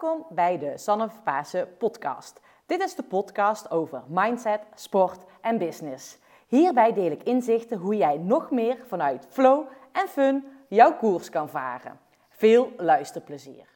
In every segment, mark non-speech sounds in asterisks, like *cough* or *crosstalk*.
Welkom bij de Sanne Pasen podcast. Dit is de podcast over mindset, sport en business. Hierbij deel ik inzichten hoe jij nog meer vanuit flow en fun jouw koers kan varen. Veel luisterplezier.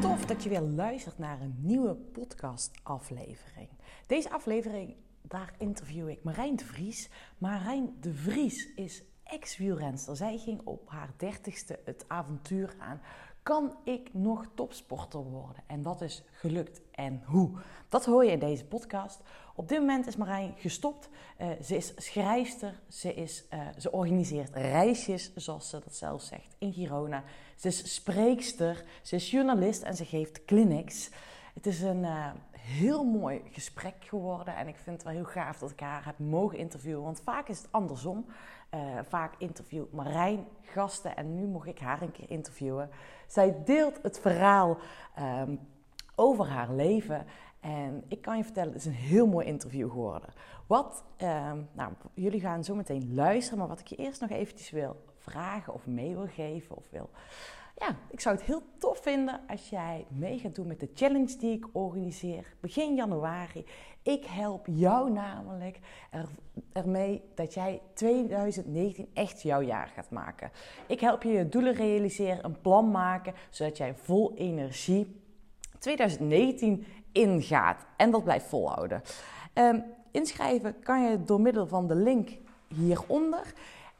Tof dat je weer luistert naar een nieuwe podcastaflevering. Deze aflevering, daar interview ik Marijn de Vries. Marijn de Vries is ex-wielrenster. Zij ging op haar dertigste het avontuur aan. Kan ik nog topsporter worden? En dat is gelukt. En hoe? Dat hoor je in deze podcast. Op dit moment is Marijn gestopt. Uh, ze is schrijfster. Ze, is, uh, ze organiseert reisjes, zoals ze dat zelf zegt, in Girona. Ze is spreekster. Ze is journalist en ze geeft clinics. Het is een uh, heel mooi gesprek geworden. En ik vind het wel heel gaaf dat ik haar heb mogen interviewen. Want vaak is het andersom. Uh, vaak interviewt Marijn gasten en nu mocht ik haar een keer interviewen. Zij deelt het verhaal um, over haar leven. En ik kan je vertellen, het is een heel mooi interview geworden. Wat, um, nou, jullie gaan zo meteen luisteren, maar wat ik je eerst nog eventjes wil vragen of mee wil geven of wil ja, ik zou het heel tof vinden als jij mee gaat doen met de challenge die ik organiseer begin januari. Ik help jou namelijk er, ermee dat jij 2019 echt jouw jaar gaat maken. Ik help je je doelen realiseren, een plan maken, zodat jij vol energie 2019 ingaat en dat blijft volhouden. Um, inschrijven kan je door middel van de link hieronder.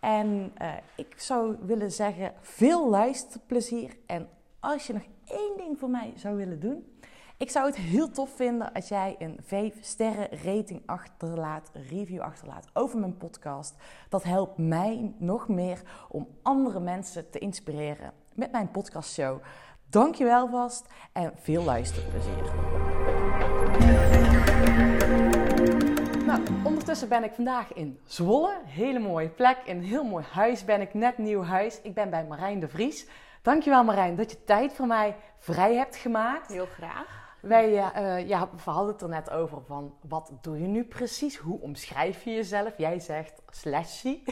En uh, ik zou willen zeggen, veel luisterplezier. En als je nog één ding voor mij zou willen doen. Ik zou het heel tof vinden als jij een 5 sterren rating achterlaat, review achterlaat over mijn podcast. Dat helpt mij nog meer om andere mensen te inspireren met mijn podcastshow. Dankjewel vast en veel luisterplezier. Ondertussen ben ik vandaag in Zwolle. Hele mooie plek, een heel mooi huis ben ik, net nieuw huis. Ik ben bij Marijn de Vries. Dankjewel Marijn dat je tijd voor mij vrij hebt gemaakt. Heel graag. Wij, uh, ja, we hadden het er net over van, wat doe je nu precies? Hoe omschrijf je jezelf? Jij zegt slashy.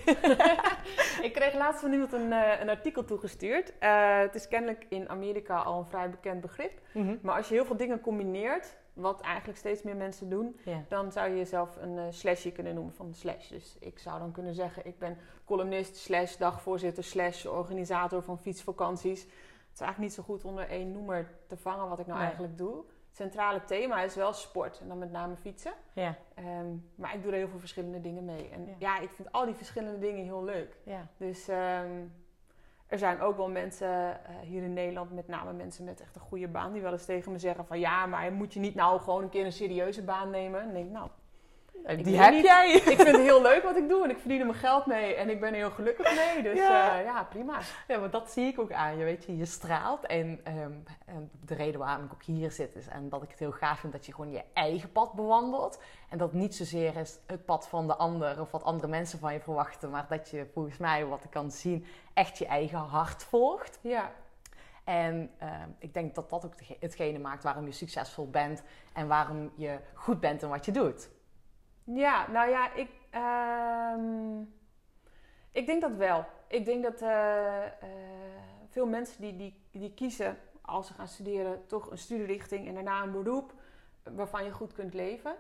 *laughs* ik kreeg laatst van iemand een, uh, een artikel toegestuurd. Uh, het is kennelijk in Amerika al een vrij bekend begrip. Mm -hmm. Maar als je heel veel dingen combineert, wat eigenlijk steeds meer mensen doen, dan zou je jezelf een uh, slashje kunnen noemen van de slash. Dus ik zou dan kunnen zeggen, ik ben columnist, slash dagvoorzitter, slash organisator van fietsvakanties. Het is eigenlijk niet zo goed onder één noemer te vangen wat ik nou nee. eigenlijk doe. Het centrale thema is wel sport en dan met name fietsen. Yeah. Um, maar ik doe er heel veel verschillende dingen mee. En ja, ik vind al die verschillende dingen heel leuk. Dus um, er zijn ook wel mensen uh, hier in Nederland, met name mensen met echt een goede baan, die wel eens tegen me zeggen van ja, maar moet je niet nou gewoon een keer een serieuze baan nemen? En denk nou, ik die heb niet. jij. Ik vind het heel leuk wat ik doe en ik verdien er mijn geld mee en ik ben er heel gelukkig mee. Dus ja, uh, ja prima. Ja, maar dat zie ik ook aan je. Weet je, je straalt. En, um, en de reden waarom ik ook hier zit is en dat ik het heel gaaf vind dat je gewoon je eigen pad bewandelt. En dat niet zozeer is het pad van de ander of wat andere mensen van je verwachten, maar dat je volgens mij, wat ik kan zien, echt je eigen hart volgt. Ja. En uh, ik denk dat dat ook hetgene maakt waarom je succesvol bent en waarom je goed bent in wat je doet. Ja, nou ja, ik, uh, ik denk dat wel. Ik denk dat uh, uh, veel mensen die, die, die kiezen als ze gaan studeren toch een studierichting en daarna een beroep waarvan je goed kunt leven.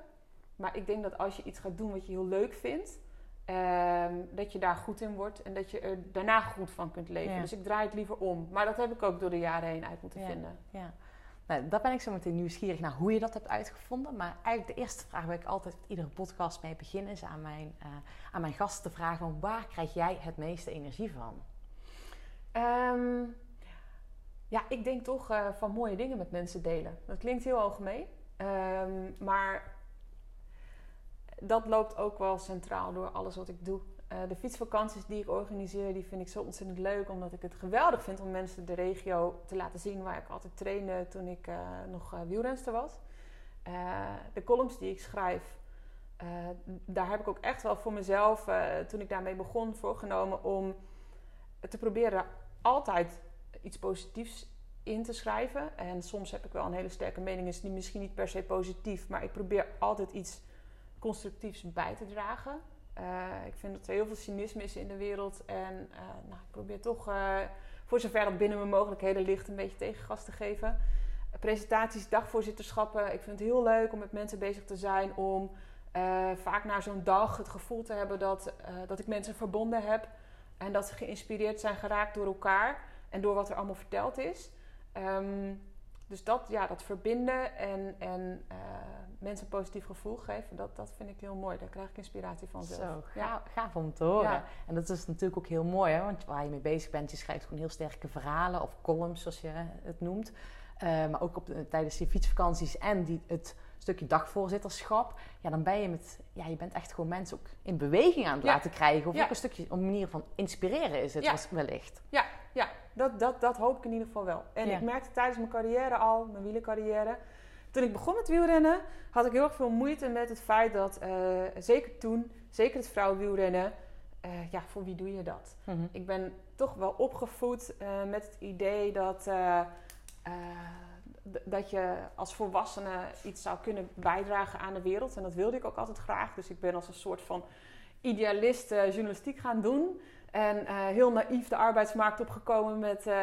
Maar ik denk dat als je iets gaat doen wat je heel leuk vindt, ehm, dat je daar goed in wordt en dat je er daarna goed van kunt leven. Ja. Dus ik draai het liever om. Maar dat heb ik ook door de jaren heen uit moeten ja. vinden. Ja. Nou, daar ben ik zo meteen nieuwsgierig naar hoe je dat hebt uitgevonden. Maar eigenlijk de eerste vraag waar ik altijd met iedere podcast mee begin... is aan mijn, uh, aan mijn gasten te vragen... Van waar krijg jij het meeste energie van? Um, ja, ik denk toch uh, van mooie dingen met mensen delen. Dat klinkt heel algemeen. Um, maar dat loopt ook wel centraal door alles wat ik doe. Uh, de fietsvakanties die ik organiseer, die vind ik zo ontzettend leuk. Omdat ik het geweldig vind om mensen de regio te laten zien waar ik altijd trainde toen ik uh, nog uh, wielrenster was. de columns die ik schrijf, daar heb ik ook echt wel voor mezelf, toen ik daarmee begon, voorgenomen om te proberen altijd iets positiefs in te schrijven. En soms heb ik wel een hele sterke mening, is die misschien niet per se positief, maar ik probeer altijd iets constructiefs bij te dragen. Eh, ik vind dat er heel veel cynisme is in de wereld. En eh, nou, ik probeer toch, uh, voor zover dat binnen mijn mogelijkheden ligt, een beetje tegengas te geven. presentaties, dagvoorzitterschappen. Ik vind het heel leuk om met mensen bezig te zijn. Om vaak na zo'n dag het gevoel te hebben dat, dat ik mensen verbonden heb. En dat ze geïnspireerd zijn geraakt door elkaar. En door wat er allemaal verteld is. Um, dus dat, ja, dat verbinden en, en uh, mensen een positief gevoel geven, dat, dat vind ik heel mooi. Daar krijg ik inspiratie van zelf. Zo, ja. gaaf om te horen. En dat is natuurlijk ook heel mooi, hè? want waar je mee bezig bent, je schrijft gewoon heel sterke verhalen of columns, zoals je het noemt. Uh, maar ook op de, tijdens die fietsvakanties en die, het stukje dagvoorzitterschap, ja, dan ben je met, ja, je bent echt gewoon mensen ook in beweging aan het laten krijgen. Of ook een stukje, een manier van inspireren is het wellicht. Ja, ja dat, dat, dat hoop ik in ieder geval wel. En ik merkte tijdens mijn carrière al, mijn wielercarrière, toen ik begon met wielrennen, had ik heel erg veel moeite met het feit dat, uh, zeker toen, zeker het vrouwenwielrennen, uh, ja, voor wie doe je dat? Mhm. Ik ben toch wel opgevoed uh, met het idee dat dat je als volwassene iets zou kunnen bijdragen aan de wereld. En dat wilde ik ook altijd graag. Dus ik ben als een soort van idealist journalistiek gaan doen. En uh, heel naïef de arbeidsmarkt opgekomen met... Uh,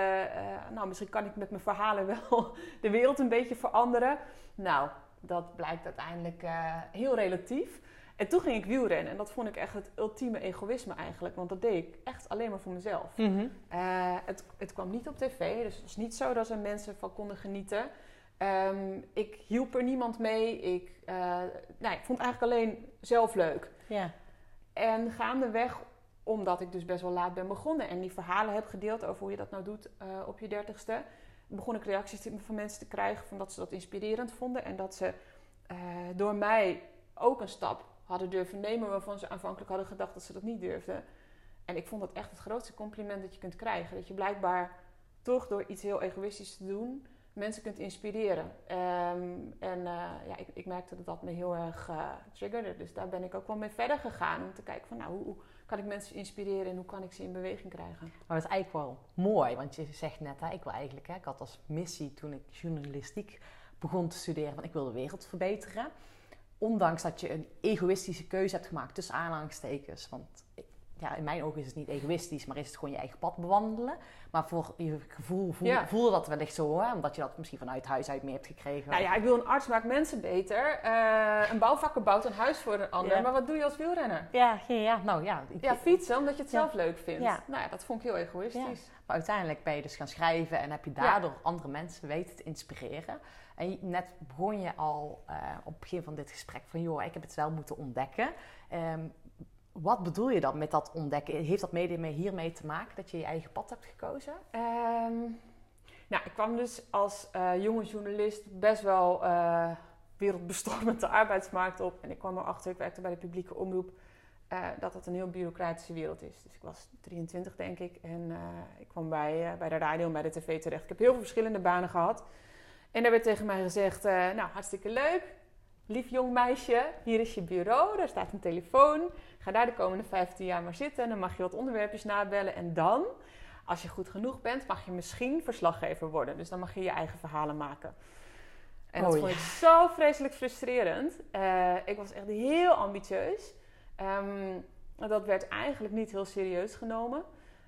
nou, misschien kan ik met mijn verhalen *laughs* wel de wereld een beetje veranderen. Nou, dat blijkt uiteindelijk heel relatief. En toen ging ik wielrennen. En dat vond ik echt het ultieme egoïsme eigenlijk. Want dat deed ik echt alleen maar voor mezelf. Mhm. Eh, het, het, kwam niet op tv. Dus het was niet zo dat er mensen van konden genieten. Um, ik hielp er niemand mee. Ik, ik vond het eigenlijk alleen zelf leuk. Ja. En gaandeweg, omdat ik dus best wel laat ben begonnen... en die verhalen heb gedeeld over hoe je dat nou doet uh, op je dertigste... begon ik reacties van mensen te krijgen... van dat ze dat inspirerend vonden... en dat ze door mij ook een stap hadden durven nemen waarvan ze aanvankelijk hadden gedacht dat ze dat niet durfden. En ik vond dat echt het grootste compliment dat je kunt krijgen. Dat je blijkbaar toch door iets heel egoïstisch te doen mensen kunt inspireren. Um, en uh, ja, ik, ik, merkte dat dat me heel erg triggerde. Dus daar ben ik ook wel mee verder gegaan. Om te kijken van nou, hoe, kan ik mensen inspireren en hoe kan ik ze in beweging krijgen. Maar dat is eigenlijk wel mooi. Want je zegt net, hè, ik wil eigenlijk, hè, ik had als missie toen ik journalistiek begon te studeren, van ik wil de wereld verbeteren ondanks dat je een egoïstische keuze hebt gemaakt tussen aanhalingstekens. Want ja, in mijn ogen is het niet egoïstisch, maar is het gewoon je eigen pad bewandelen. Maar voor je gevoel voel, ja. voelde dat wellicht zo, hè? omdat je dat misschien vanuit huis uit meer hebt gekregen. Nou ja, ik wil een arts maakt mensen beter. Uh, een bouwvakker bouwt een huis voor een ander. Maar wat doe je als wielrenner? Ja, ja, nou ja. ja, fietsen, omdat je het zelf leuk vindt. Nou ja, dat vond ik heel egoïstisch. Maar uiteindelijk ben je dus gaan schrijven en heb je daardoor andere mensen weten te inspireren. En net begon je al uh, op het begin van dit gesprek van, joh, ik heb het wel moeten ontdekken. Um, wat bedoel je dan met dat ontdekken? Heeft dat mede hiermee te maken dat je je eigen pad hebt gekozen? Um, nou, ik kwam dus als uh, jonge journalist best wel uh, wereldbestormend de arbeidsmarkt op. En ik kwam erachter, ik werkte bij de publieke omroep, uh, dat het een heel bureaucratische wereld is. Dus ik was 23 denk ik en ik kwam bij, bij de radio en bij de tv terecht. Ik heb heel veel verschillende banen gehad. En daar werd tegen mij gezegd, nou hartstikke leuk, lief jong meisje, hier is je bureau, daar staat een telefoon. Ga daar de komende 15 jaar maar zitten en dan mag je wat onderwerpjes nabellen. En dan, als je goed genoeg bent, mag je misschien verslaggever worden. Dus dan mag je je eigen verhalen maken. En dat oh, vond ik zo vreselijk frustrerend. Uh, ik was echt heel ambitieus. Um, dat werd eigenlijk niet heel serieus genomen.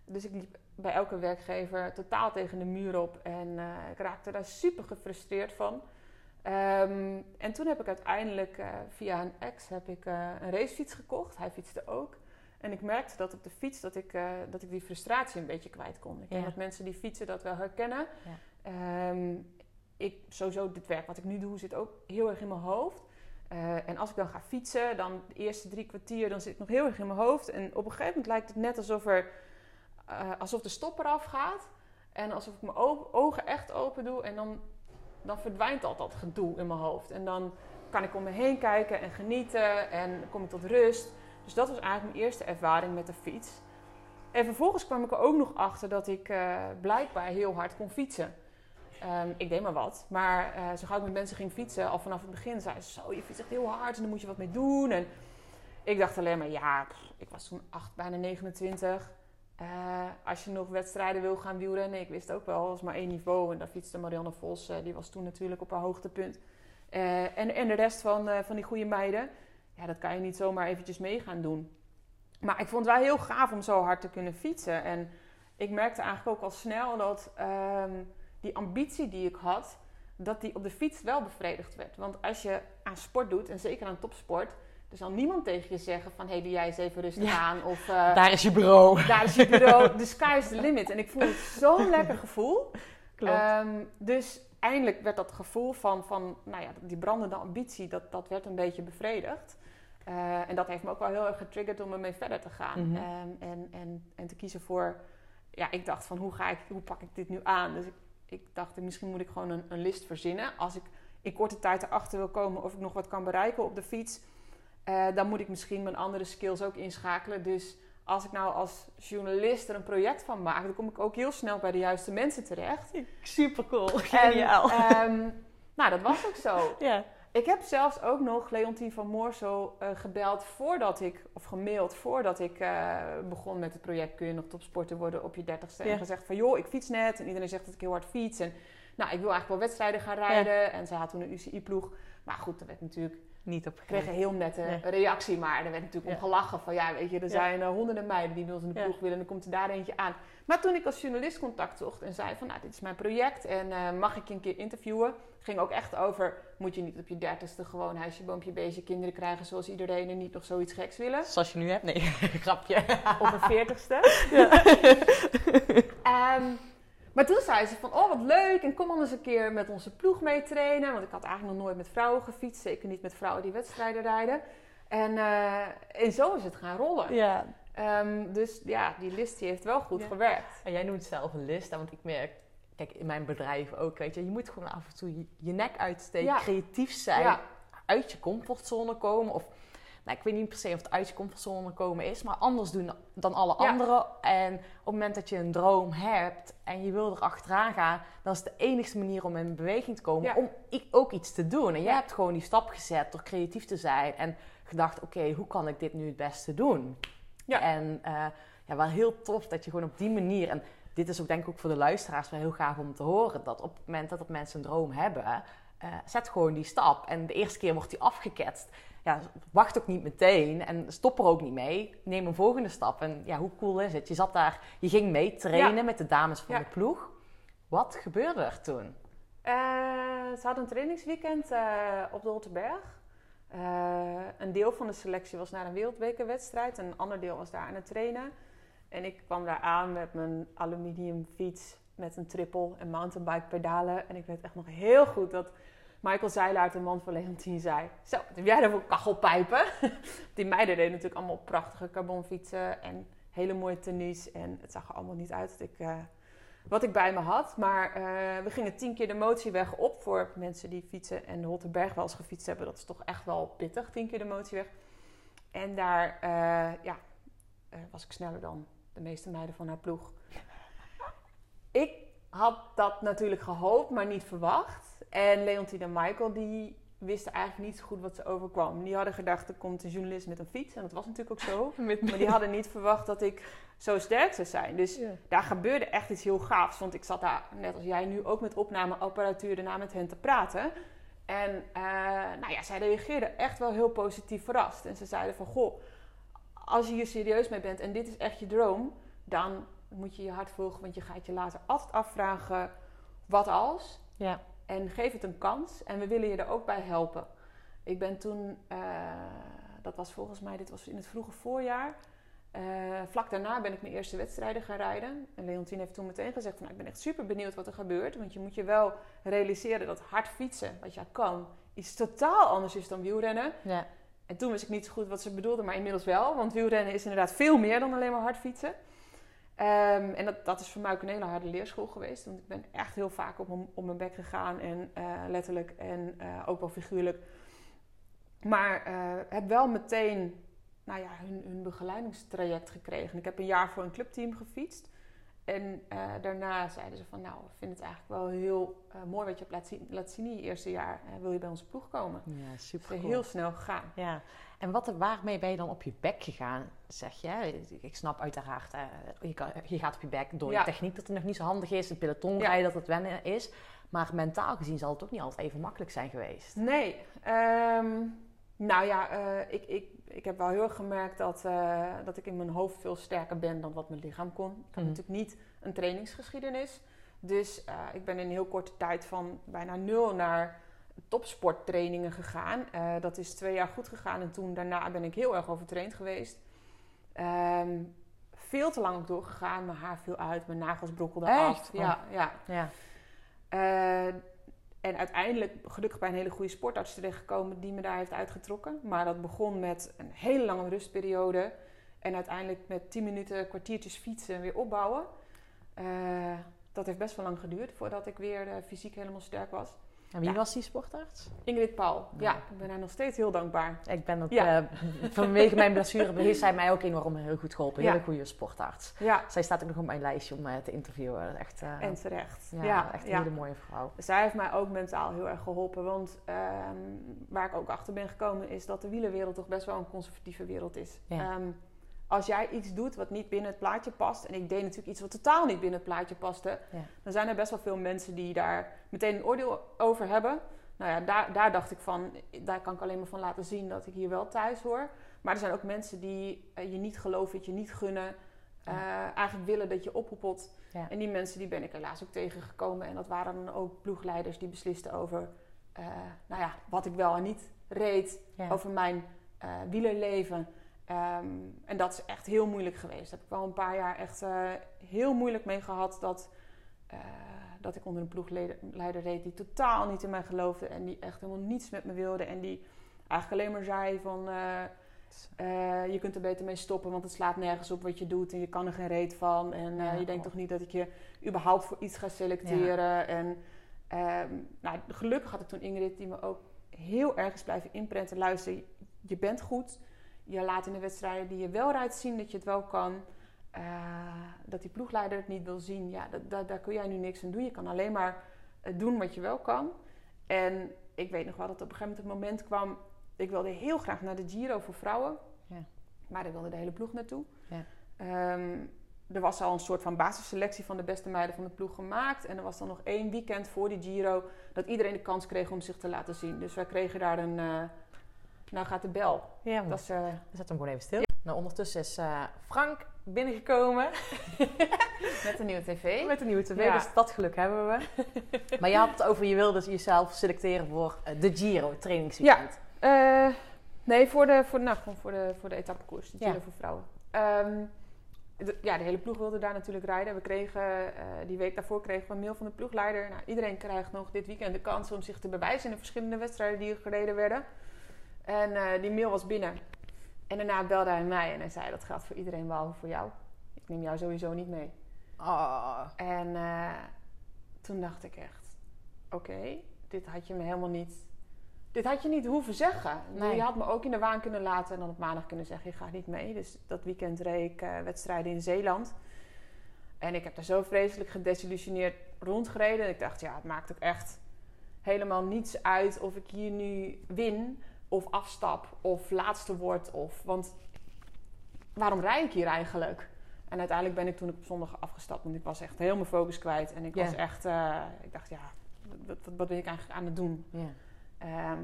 Dus ik liep bij elke werkgever totaal tegen de muur op. En uh, ik raakte daar super gefrustreerd van. Um, en toen heb ik uiteindelijk uh, via een ex heb ik, uh, een racefiets gekocht. Hij fietste ook. En ik merkte dat op de fiets dat ik, uh, dat ik die frustratie een beetje kwijt kon. Ik denk dat mensen die fietsen dat wel herkennen. Ja. Um, ik, sowieso, dit werk wat ik nu doe zit ook heel erg in mijn hoofd. en als ik dan ga fietsen, dan de eerste drie kwartier, dan zit ik nog heel erg in mijn hoofd. En op een gegeven moment lijkt het net alsof, er, alsof de stopper afgaat. En alsof ik mijn ogen echt open doe. En dan dan verdwijnt al dat gedoe in mijn hoofd. En dan kan ik om me heen kijken en genieten en kom ik tot rust. Dus dat was eigenlijk mijn eerste ervaring met de fiets. En vervolgens kwam ik er ook nog achter dat ik uh, blijkbaar heel hard kon fietsen. Um, ik deed maar wat. Maar uh, zo gauw ik met mensen ging fietsen, al vanaf het begin zei ze zo, je fietst echt heel hard en daar moet je wat mee doen. En ik dacht alleen maar, ja, ik was toen 8, bijna 29. Uh, als je nog wedstrijden wil gaan wielrennen, ik wist ook wel, was maar één niveau. En daar fietste Marianne Vos, uh, die was toen natuurlijk op haar hoogtepunt. Uh, en, en de rest van, van die goede meiden, ja, dat kan je niet zomaar eventjes mee gaan doen. Maar ik vond het wel heel gaaf om zo hard te kunnen fietsen. En ik merkte eigenlijk ook al snel dat ehm, die ambitie die ik had, dat die op de fiets wel bevredigd werd. Want als je aan sport doet, en zeker aan topsport, er zal niemand tegen je zeggen van... hé, hey, doe jij eens even rustig Ja. aan. Of eh, Daar is je bureau. daar is je bureau. *laughs* The sky is the limit. En ik vond het zo'n lekker gevoel. Klopt. Ehm, dus eindelijk werd dat gevoel van, van nou ja, die brandende ambitie... dat, dat werd een beetje bevredigd. Eh, en dat heeft me ook wel heel erg getriggerd om ermee verder te gaan. Mhm. Ehm, en, en, en te kiezen voor... Ja, ik dacht van hoe, ga ik, hoe pak ik dit nu aan? Dus ik, ik dacht, misschien moet ik gewoon een, een list verzinnen. Als ik in korte tijd erachter wil komen of ik nog wat kan bereiken op de fiets... eh, dan moet ik misschien mijn andere skills ook inschakelen. Dus als ik nou als journalist er een project van maak... dan kom ik ook heel snel bij de juiste mensen terecht. Super cool. En, Geniaal. ehm, nou, dat was ook zo. *laughs* ja. Ik heb zelfs ook nog Leontien van Moorsel eh, gebeld voordat ik, of gemaild voordat ik eh, begon met het project Kun je nog topsporter worden op je dertigste. Ja. En gezegd van joh, ik fiets net en iedereen zegt dat ik heel hard fiets. En nou, ik wil eigenlijk wel wedstrijden gaan rijden. En ze had toen een UCI-ploeg. Maar goed, er werd natuurlijk, Niet op ik kreeg een heel nette reactie. Maar er werd natuurlijk Ja. om gelachen van ja, weet je, er Ja. zijn honderden meiden die bij ons in de ploeg willen. En dan komt er daar eentje aan. Maar toen ik als journalist contact zocht en zei van nou, dit is mijn project en eh, mag ik je een keer interviewen? ging ook echt over, moet je niet op je dertigste gewoon huisje, boompje, beestje, kinderen krijgen zoals iedereen en niet nog zoiets geks willen? Zoals je nu hebt? Nee, *laughs* grapje. Op een veertigste. Ja. Ehm, maar toen zei ze van, oh wat leuk en kom anders een keer met onze ploeg mee trainen. Want ik had eigenlijk nog nooit met vrouwen gefietst, zeker niet met vrouwen die wedstrijden rijden. En, eh, en zo is het gaan rollen. ja. Ehm, dus ja, die list die heeft wel goed Ja. gewerkt. En jij noemt zelf een list, want ik merk, kijk, in mijn bedrijf ook, weet je, je moet gewoon af en toe je, je nek uitsteken, Ja. creatief zijn, Ja. uit je comfortzone komen. Of, nou, ik weet niet per se of het uit je comfortzone komen is, maar anders doen dan alle Ja. anderen. En op het moment dat je een droom hebt en je wil er achteraan gaan, dan is het de enigste manier om in beweging te komen, Ja. om ook iets te doen. En jij hebt gewoon die stap gezet door creatief te zijn en gedacht, oké, hoe kan ik dit nu het beste doen? Ja. En eh, ja, wel heel tof dat je gewoon op die manier, en dit is ook denk ik ook voor de luisteraars wel heel gaaf om te horen, dat op het moment dat, dat mensen een droom hebben, eh, zet gewoon die stap. En de eerste keer wordt die afgeketst. Ja, wacht ook niet meteen en stop er ook niet mee. Neem een volgende stap. En ja, hoe cool is het? Je zat daar, je ging mee trainen Ja. met de dames van Ja. de ploeg. Wat gebeurde er toen? Eh, ze hadden een trainingsweekend eh, op de Rotterberg. Eh, een deel van de selectie was naar een wereldbekerwedstrijd. En een ander deel was daar aan het trainen. En ik kwam daar aan met mijn aluminium fiets met een triple en mountainbike pedalen. En ik weet echt nog heel goed dat Michael Zeilaert, de man van Leontien, zei... Zo, heb jij daar voor kachelpijpen? *laughs* Die meiden deden natuurlijk allemaal prachtige carbonfietsen en hele mooie tenues. En het zag er allemaal niet uit dat ik... eh, wat ik bij me had. Maar eh, we gingen tien keer de motieweg op voor mensen die fietsen en de Hottenberg wel eens gefietst hebben. Dat is toch echt wel pittig, tien keer de motieweg. En daar eh, ja, was ik sneller dan de meeste meiden van haar ploeg. Ik had dat natuurlijk gehoopt, maar niet verwacht. En Leontine en Michael die wisten eigenlijk niet zo goed wat ze overkwam. Die hadden gedacht, er komt een journalist met een fiets. En dat was natuurlijk ook zo. *laughs* Maar die hadden niet verwacht dat ik zo sterk zou zijn. Dus Ja. daar gebeurde echt iets heel gaafs. Want ik zat daar, net als jij nu, ook met opnameapparatuur daarna met hen te praten. En eh, nou ja, zij reageerden echt wel heel positief verrast. En ze zeiden van, goh, als je hier serieus mee bent en dit is echt je droom... dan moet je je hart volgen, want je gaat je later altijd afvragen... wat als? Ja. En geef het een kans. En we willen je er ook bij helpen. Ik ben toen, eh, dat was volgens mij, dit was in het vroege voorjaar. Eh, vlak daarna ben ik mijn eerste wedstrijden gaan rijden. En Leontien heeft toen meteen gezegd: van, nou, Ik ben echt super benieuwd wat er gebeurt. Want je moet je wel realiseren dat hard fietsen, wat jij kan, iets totaal anders is dan wielrennen. Ja. En toen wist ik niet zo goed wat ze bedoelde, maar inmiddels wel. Want wielrennen is inderdaad veel meer dan alleen maar hard fietsen. Ehm, en dat, dat is voor mij ook een hele harde leerschool geweest. Want ik ben echt heel vaak op mijn, op mijn bek gegaan. En eh, letterlijk en eh, ook wel figuurlijk. Maar eh, heb wel meteen nou ja, hun, hun begeleidingstraject gekregen. Ik heb een jaar voor een clubteam gefietst. En eh, daarna zeiden ze van, nou, ik vind het eigenlijk wel heel eh, mooi wat je hebt laten zien, zien in je eerste jaar. Eh, wil je bij onze ploeg komen? Ja, super cool. heel snel gegaan. Ja, en wat, waarmee ben je dan op je bek gegaan, zeg je? Ik snap uiteraard, je, kan, je gaat op je bek door Ja. je techniek dat het nog niet zo handig is, het peloton Ja. rijden dat het wennen is. Maar mentaal gezien zal het ook niet altijd even makkelijk zijn geweest. Nee. ehm, nou ja, ik, ik ik heb wel heel erg gemerkt dat, eh, dat ik in mijn hoofd veel sterker ben dan wat mijn lichaam kon. Ik had Mhm. natuurlijk niet een trainingsgeschiedenis. Dus eh, ik ben in een heel korte tijd van bijna nul naar topsporttrainingen gegaan. Eh, dat is twee jaar goed gegaan en toen daarna ben ik heel erg overtraind geweest. Ehm, veel te lang ook doorgegaan. Mijn haar viel uit, mijn nagels brokkelden Echt? af. Ja, ja. Ja. En uiteindelijk gelukkig bij een hele goede sportarts terechtgekomen die me daar heeft uitgetrokken. Maar dat begon met een hele lange rustperiode. En uiteindelijk met 10 minuten, kwartiertjes fietsen en weer opbouwen. Eh, dat heeft best wel lang geduurd voordat ik weer eh, fysiek helemaal sterk was. En wie Ja. was die sportarts? Ingrid Paul, ja, Ja. ik ben haar nog steeds heel dankbaar. Ik ben ook, Ja. eh, vanwege mijn blessure heeft zij mij ook enorm heel goed geholpen. Ja. Hele goede sportarts. Ja, Zij staat ook nog op mijn lijstje om eh, te interviewen. Echt, eh, en terecht. ja, echt een hele mooie vrouw. Zij heeft mij ook mentaal heel erg geholpen. Want ehm, waar ik ook achter ben gekomen is dat de wielerwereld toch best wel een conservatieve wereld is. Ja. Als jij iets doet wat niet binnen het plaatje past, en ik deed natuurlijk iets wat totaal niet binnen het plaatje paste, Ja. dan zijn er best wel veel mensen die daar meteen een oordeel over hebben. Nou ja, daar, daar dacht ik van, daar kan ik alleen maar van laten zien dat ik hier wel thuis hoor. Maar er zijn ook mensen die eh, je niet geloven, het je niet gunnen, eh, eigenlijk willen dat je ophoepelt. Ja. En die mensen die ben ik helaas ook tegengekomen. En dat waren dan ook ploegleiders die beslisten over eh, nou ja, wat ik wel en niet reed. Over mijn eh wielerleven. Ehm, en dat is echt heel moeilijk geweest. Daar heb ik wel een paar jaar echt eh, heel moeilijk mee gehad. Dat, eh, dat ik onder een ploegleider reed die totaal niet in mij geloofde. En die echt helemaal niets met me wilde. En die eigenlijk alleen maar zei van... eh, je kunt er beter mee stoppen, want het slaat nergens op wat je doet en je kan er geen reet van. En Ja, je denkt oh. toch niet dat ik je überhaupt voor iets ga selecteren. En ehm, nou, gelukkig had ik toen Ingrid, die me ook heel erg is blijven inprenten. Luister, je bent goed. Je laat in de wedstrijden die je wel rijdt zien dat je het wel kan. Eh, dat die ploegleider het niet wil zien, ja, dat, dat- daar kun jij nu niks aan doen. Je kan alleen maar eh, doen wat je wel kan. En ik weet nog wel dat op een gegeven moment het moment kwam... Ik wilde heel graag naar de Giro voor vrouwen. Ja. Maar daar wilde de hele ploeg naartoe. Ja. Ehm, er was al een soort van basisselectie van de beste meiden van de ploeg gemaakt. En er was dan nog één weekend voor die Giro... dat iedereen de kans kreeg om zich te laten zien. Dus wij kregen daar een... eh, nou gaat de bel. Ja, Dat is, eh, Zet hem gewoon even stil. Nou, ondertussen is eh, Frank binnengekomen *laughs* met een nieuwe tv. met een nieuwe tv, Ja. dus dat geluk hebben we. *laughs* maar je had het over, je wilde jezelf selecteren voor eh, de Giro, trainingsweekend. Eh, nee, voor de, voor, nou, gewoon voor de, voor de etappekoers. De Ja. Giro voor vrouwen. Ehm, de, ja, de hele ploeg wilde daar natuurlijk rijden. We kregen, die week daarvoor kregen we een mail van de ploegleider. Nou, iedereen krijgt nog dit weekend de kans om zich te bewijzen in de verschillende wedstrijden die er gereden werden. En eh, die mail was binnen. En daarna belde hij mij en hij zei, dat geldt voor iedereen behalve voor jou. Ik neem jou sowieso niet mee. Oh, En eh, toen dacht ik echt, oké, dit had je me helemaal niet... Dit had je niet hoeven zeggen. Nee. Je had me ook in de waan kunnen laten en dan op maandag kunnen zeggen, je gaat niet mee. Dus dat weekend reed ik eh, wedstrijden in Zeeland. En ik heb daar zo vreselijk gedesillusioneerd rondgereden. En ik dacht, ja, het maakt ook echt helemaal niets uit of ik hier nu win of afstap of laatste word. Of, want waarom rijd ik hier eigenlijk? En uiteindelijk ben ik toen op zondag afgestapt. Want ik was echt heel mijn focus kwijt. En ik was echt... eh, ik dacht, ja, wat, wat, ben ik eigenlijk aan het doen? Ehm,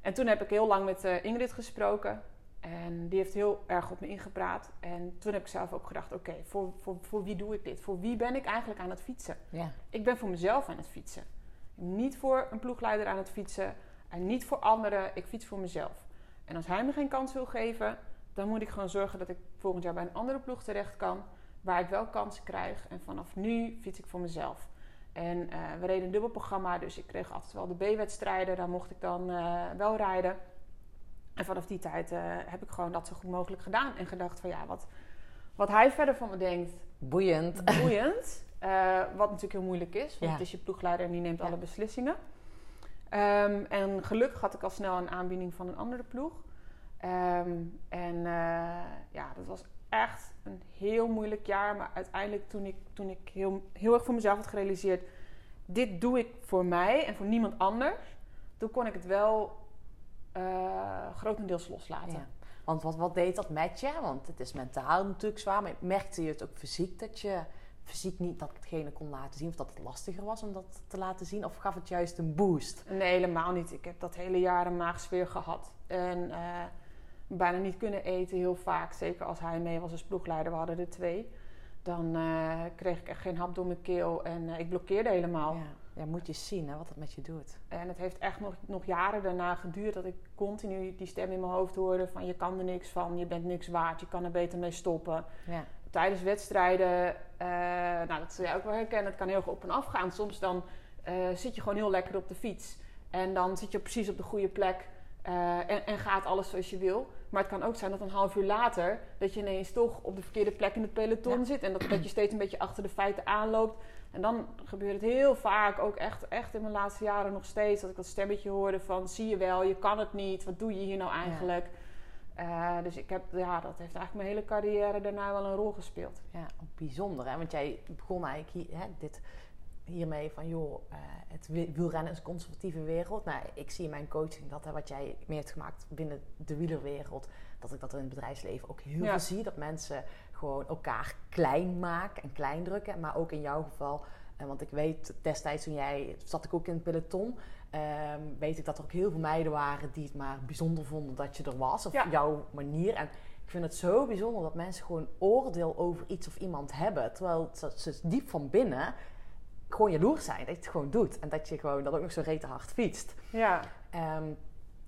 en toen heb ik heel lang met eh, Ingrid gesproken. En die heeft heel erg op me ingepraat. En toen heb ik zelf ook gedacht, oké, voor, voor, voor wie doe ik dit? Voor wie ben ik eigenlijk aan het fietsen? Ik ben voor mezelf aan het fietsen. Niet voor een ploegleider aan het fietsen. En niet voor anderen. Ik fiets voor mezelf. En als hij me geen kans wil geven, dan moet ik gewoon zorgen dat ik volgend jaar bij een andere ploeg terecht kan. Waar ik wel kansen krijg. En vanaf nu fiets ik voor mezelf. En eh, we reden een dubbel programma, dus ik kreeg altijd wel de B-wedstrijden. Daar mocht ik dan eh, wel rijden. En vanaf die tijd eh, heb ik gewoon dat zo goed mogelijk gedaan. En gedacht van ja, wat, wat hij verder van me denkt, Boeiend. boeiend. Wat natuurlijk heel moeilijk is, want Ja. het is je ploegleider en die neemt Ja. alle beslissingen. Ehm, en gelukkig had ik al snel een aanbieding van een andere ploeg. Ehm, en eh, ja, dat was echt een heel moeilijk jaar. Maar uiteindelijk toen ik, toen ik heel, heel erg voor mezelf had gerealiseerd... dit doe ik voor mij en voor niemand anders... toen kon ik het wel eh, grotendeels loslaten. Want wat, wat deed dat met je? Want het is mentaal natuurlijk zwaar, maar merkte je het ook fysiek dat je fysiek niet dat hetgene kon laten zien of dat het lastiger was om dat te laten zien? Of gaf het juist een boost? Nee, helemaal niet. Ik heb dat hele jaar een maagsfeer gehad. En eh, bijna niet kunnen eten heel vaak. Zeker als hij mee was als ploegleider. We hadden er twee. Dan eh, kreeg ik echt geen hap door mijn keel en eh, ik blokkeerde helemaal. Ja. ja, moet je zien hè, wat het met je doet. En het heeft echt nog, nog jaren daarna geduurd dat ik continu die stem in mijn hoofd hoorde van je kan er niks van, je bent niks waard, je kan er beter mee stoppen. Ja. Tijdens wedstrijden, eh, nou dat zul jij ook wel herkennen, het kan heel erg op en af gaan. Soms dan eh, zit je gewoon heel lekker op de fiets en dan zit je precies op de goede plek eh, en, en gaat alles zoals je wil. Maar het kan ook zijn dat een half uur later dat je ineens toch op de verkeerde plek in het peloton Ja. zit en dat, dat je steeds een beetje achter de feiten aanloopt. En dan gebeurt het heel vaak, ook echt, echt in mijn laatste jaren nog steeds, dat ik dat stemmetje hoorde van zie je wel, je kan het niet, wat doe je hier nou eigenlijk? Eh, dus ik heb, ja, dat heeft eigenlijk mijn hele carrière daarna wel een rol gespeeld. Ja, bijzonder hè, want jij begon eigenlijk hier, hè, dit, hiermee van joh, eh, het wi- wielrennen is een conservatieve wereld. Nou, ik zie in mijn coaching dat hè, wat jij mee hebt gemaakt binnen de wielerwereld, dat ik dat in het bedrijfsleven ook heel Ja. veel zie. Dat mensen gewoon elkaar klein maken en klein drukken. Maar ook in jouw geval, want ik weet destijds toen jij, zat ik ook in het peloton, ehm, weet ik dat er ook heel veel meiden waren die het maar bijzonder vonden dat je er was. Of Ja. jouw manier. En ik vind het zo bijzonder dat mensen gewoon oordeel over iets of iemand hebben. Terwijl ze, ze diep van binnen gewoon jaloers zijn. Dat je het gewoon doet. En dat je gewoon dat ook nog zo rete hard fietst. Ja, Ehm,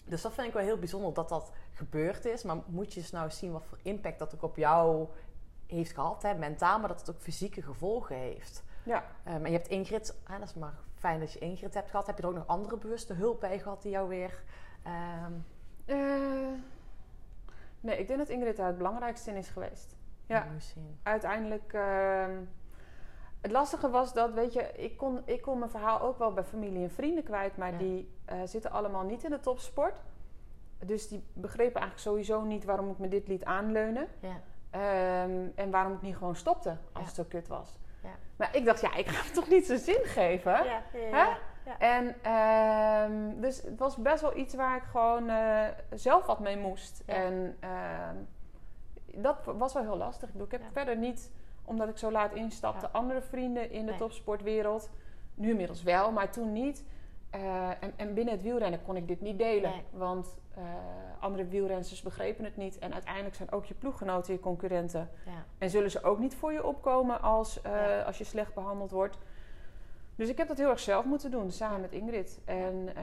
dus dat vind ik wel heel bijzonder dat dat gebeurd is. Maar moet je eens nou zien wat voor impact dat ook op jou heeft gehad. Hè? Mentaal, maar dat het ook fysieke gevolgen heeft. Ja. En je hebt Ingrid, dat is maar fijn dat je Ingrid hebt gehad. Heb je er ook nog andere bewuste hulp bij gehad die jou weer... ehm, Eh, nee, ik denk dat Ingrid daar het belangrijkste in is geweest. Ja. Uiteindelijk, ehm, het lastige was dat, weet je, ik kon, ik kon mijn verhaal ook wel bij familie en vrienden kwijt, maar Ja. die eh, zitten allemaal niet in de topsport. Dus die begrepen eigenlijk sowieso niet waarom ik me dit liet aanleunen. Ja. Ehm, en waarom ik niet gewoon stopte als Ja. het zo kut was. Ja. Maar ik dacht, ja, ik ga hem toch niet zijn zin geven? Ja, Hè? En ehm, dus het was best wel iets waar ik gewoon eh, zelf wat mee moest. En ehm, dat was wel heel lastig. Ik, bedoel, ik heb verder niet, omdat ik zo laat instapte, andere vrienden in de Nee. topsportwereld. Nu inmiddels wel, maar toen niet. Eh, en, en binnen het wielrennen kon ik dit niet delen. Nee. Want eh, andere wielrenners begrepen het niet. En uiteindelijk zijn ook je ploeggenoten je concurrenten. Ja. En zullen ze ook niet voor je opkomen als, eh, Ja. als je slecht behandeld wordt. Dus ik heb dat heel erg zelf moeten doen, samen met Ingrid. En eh,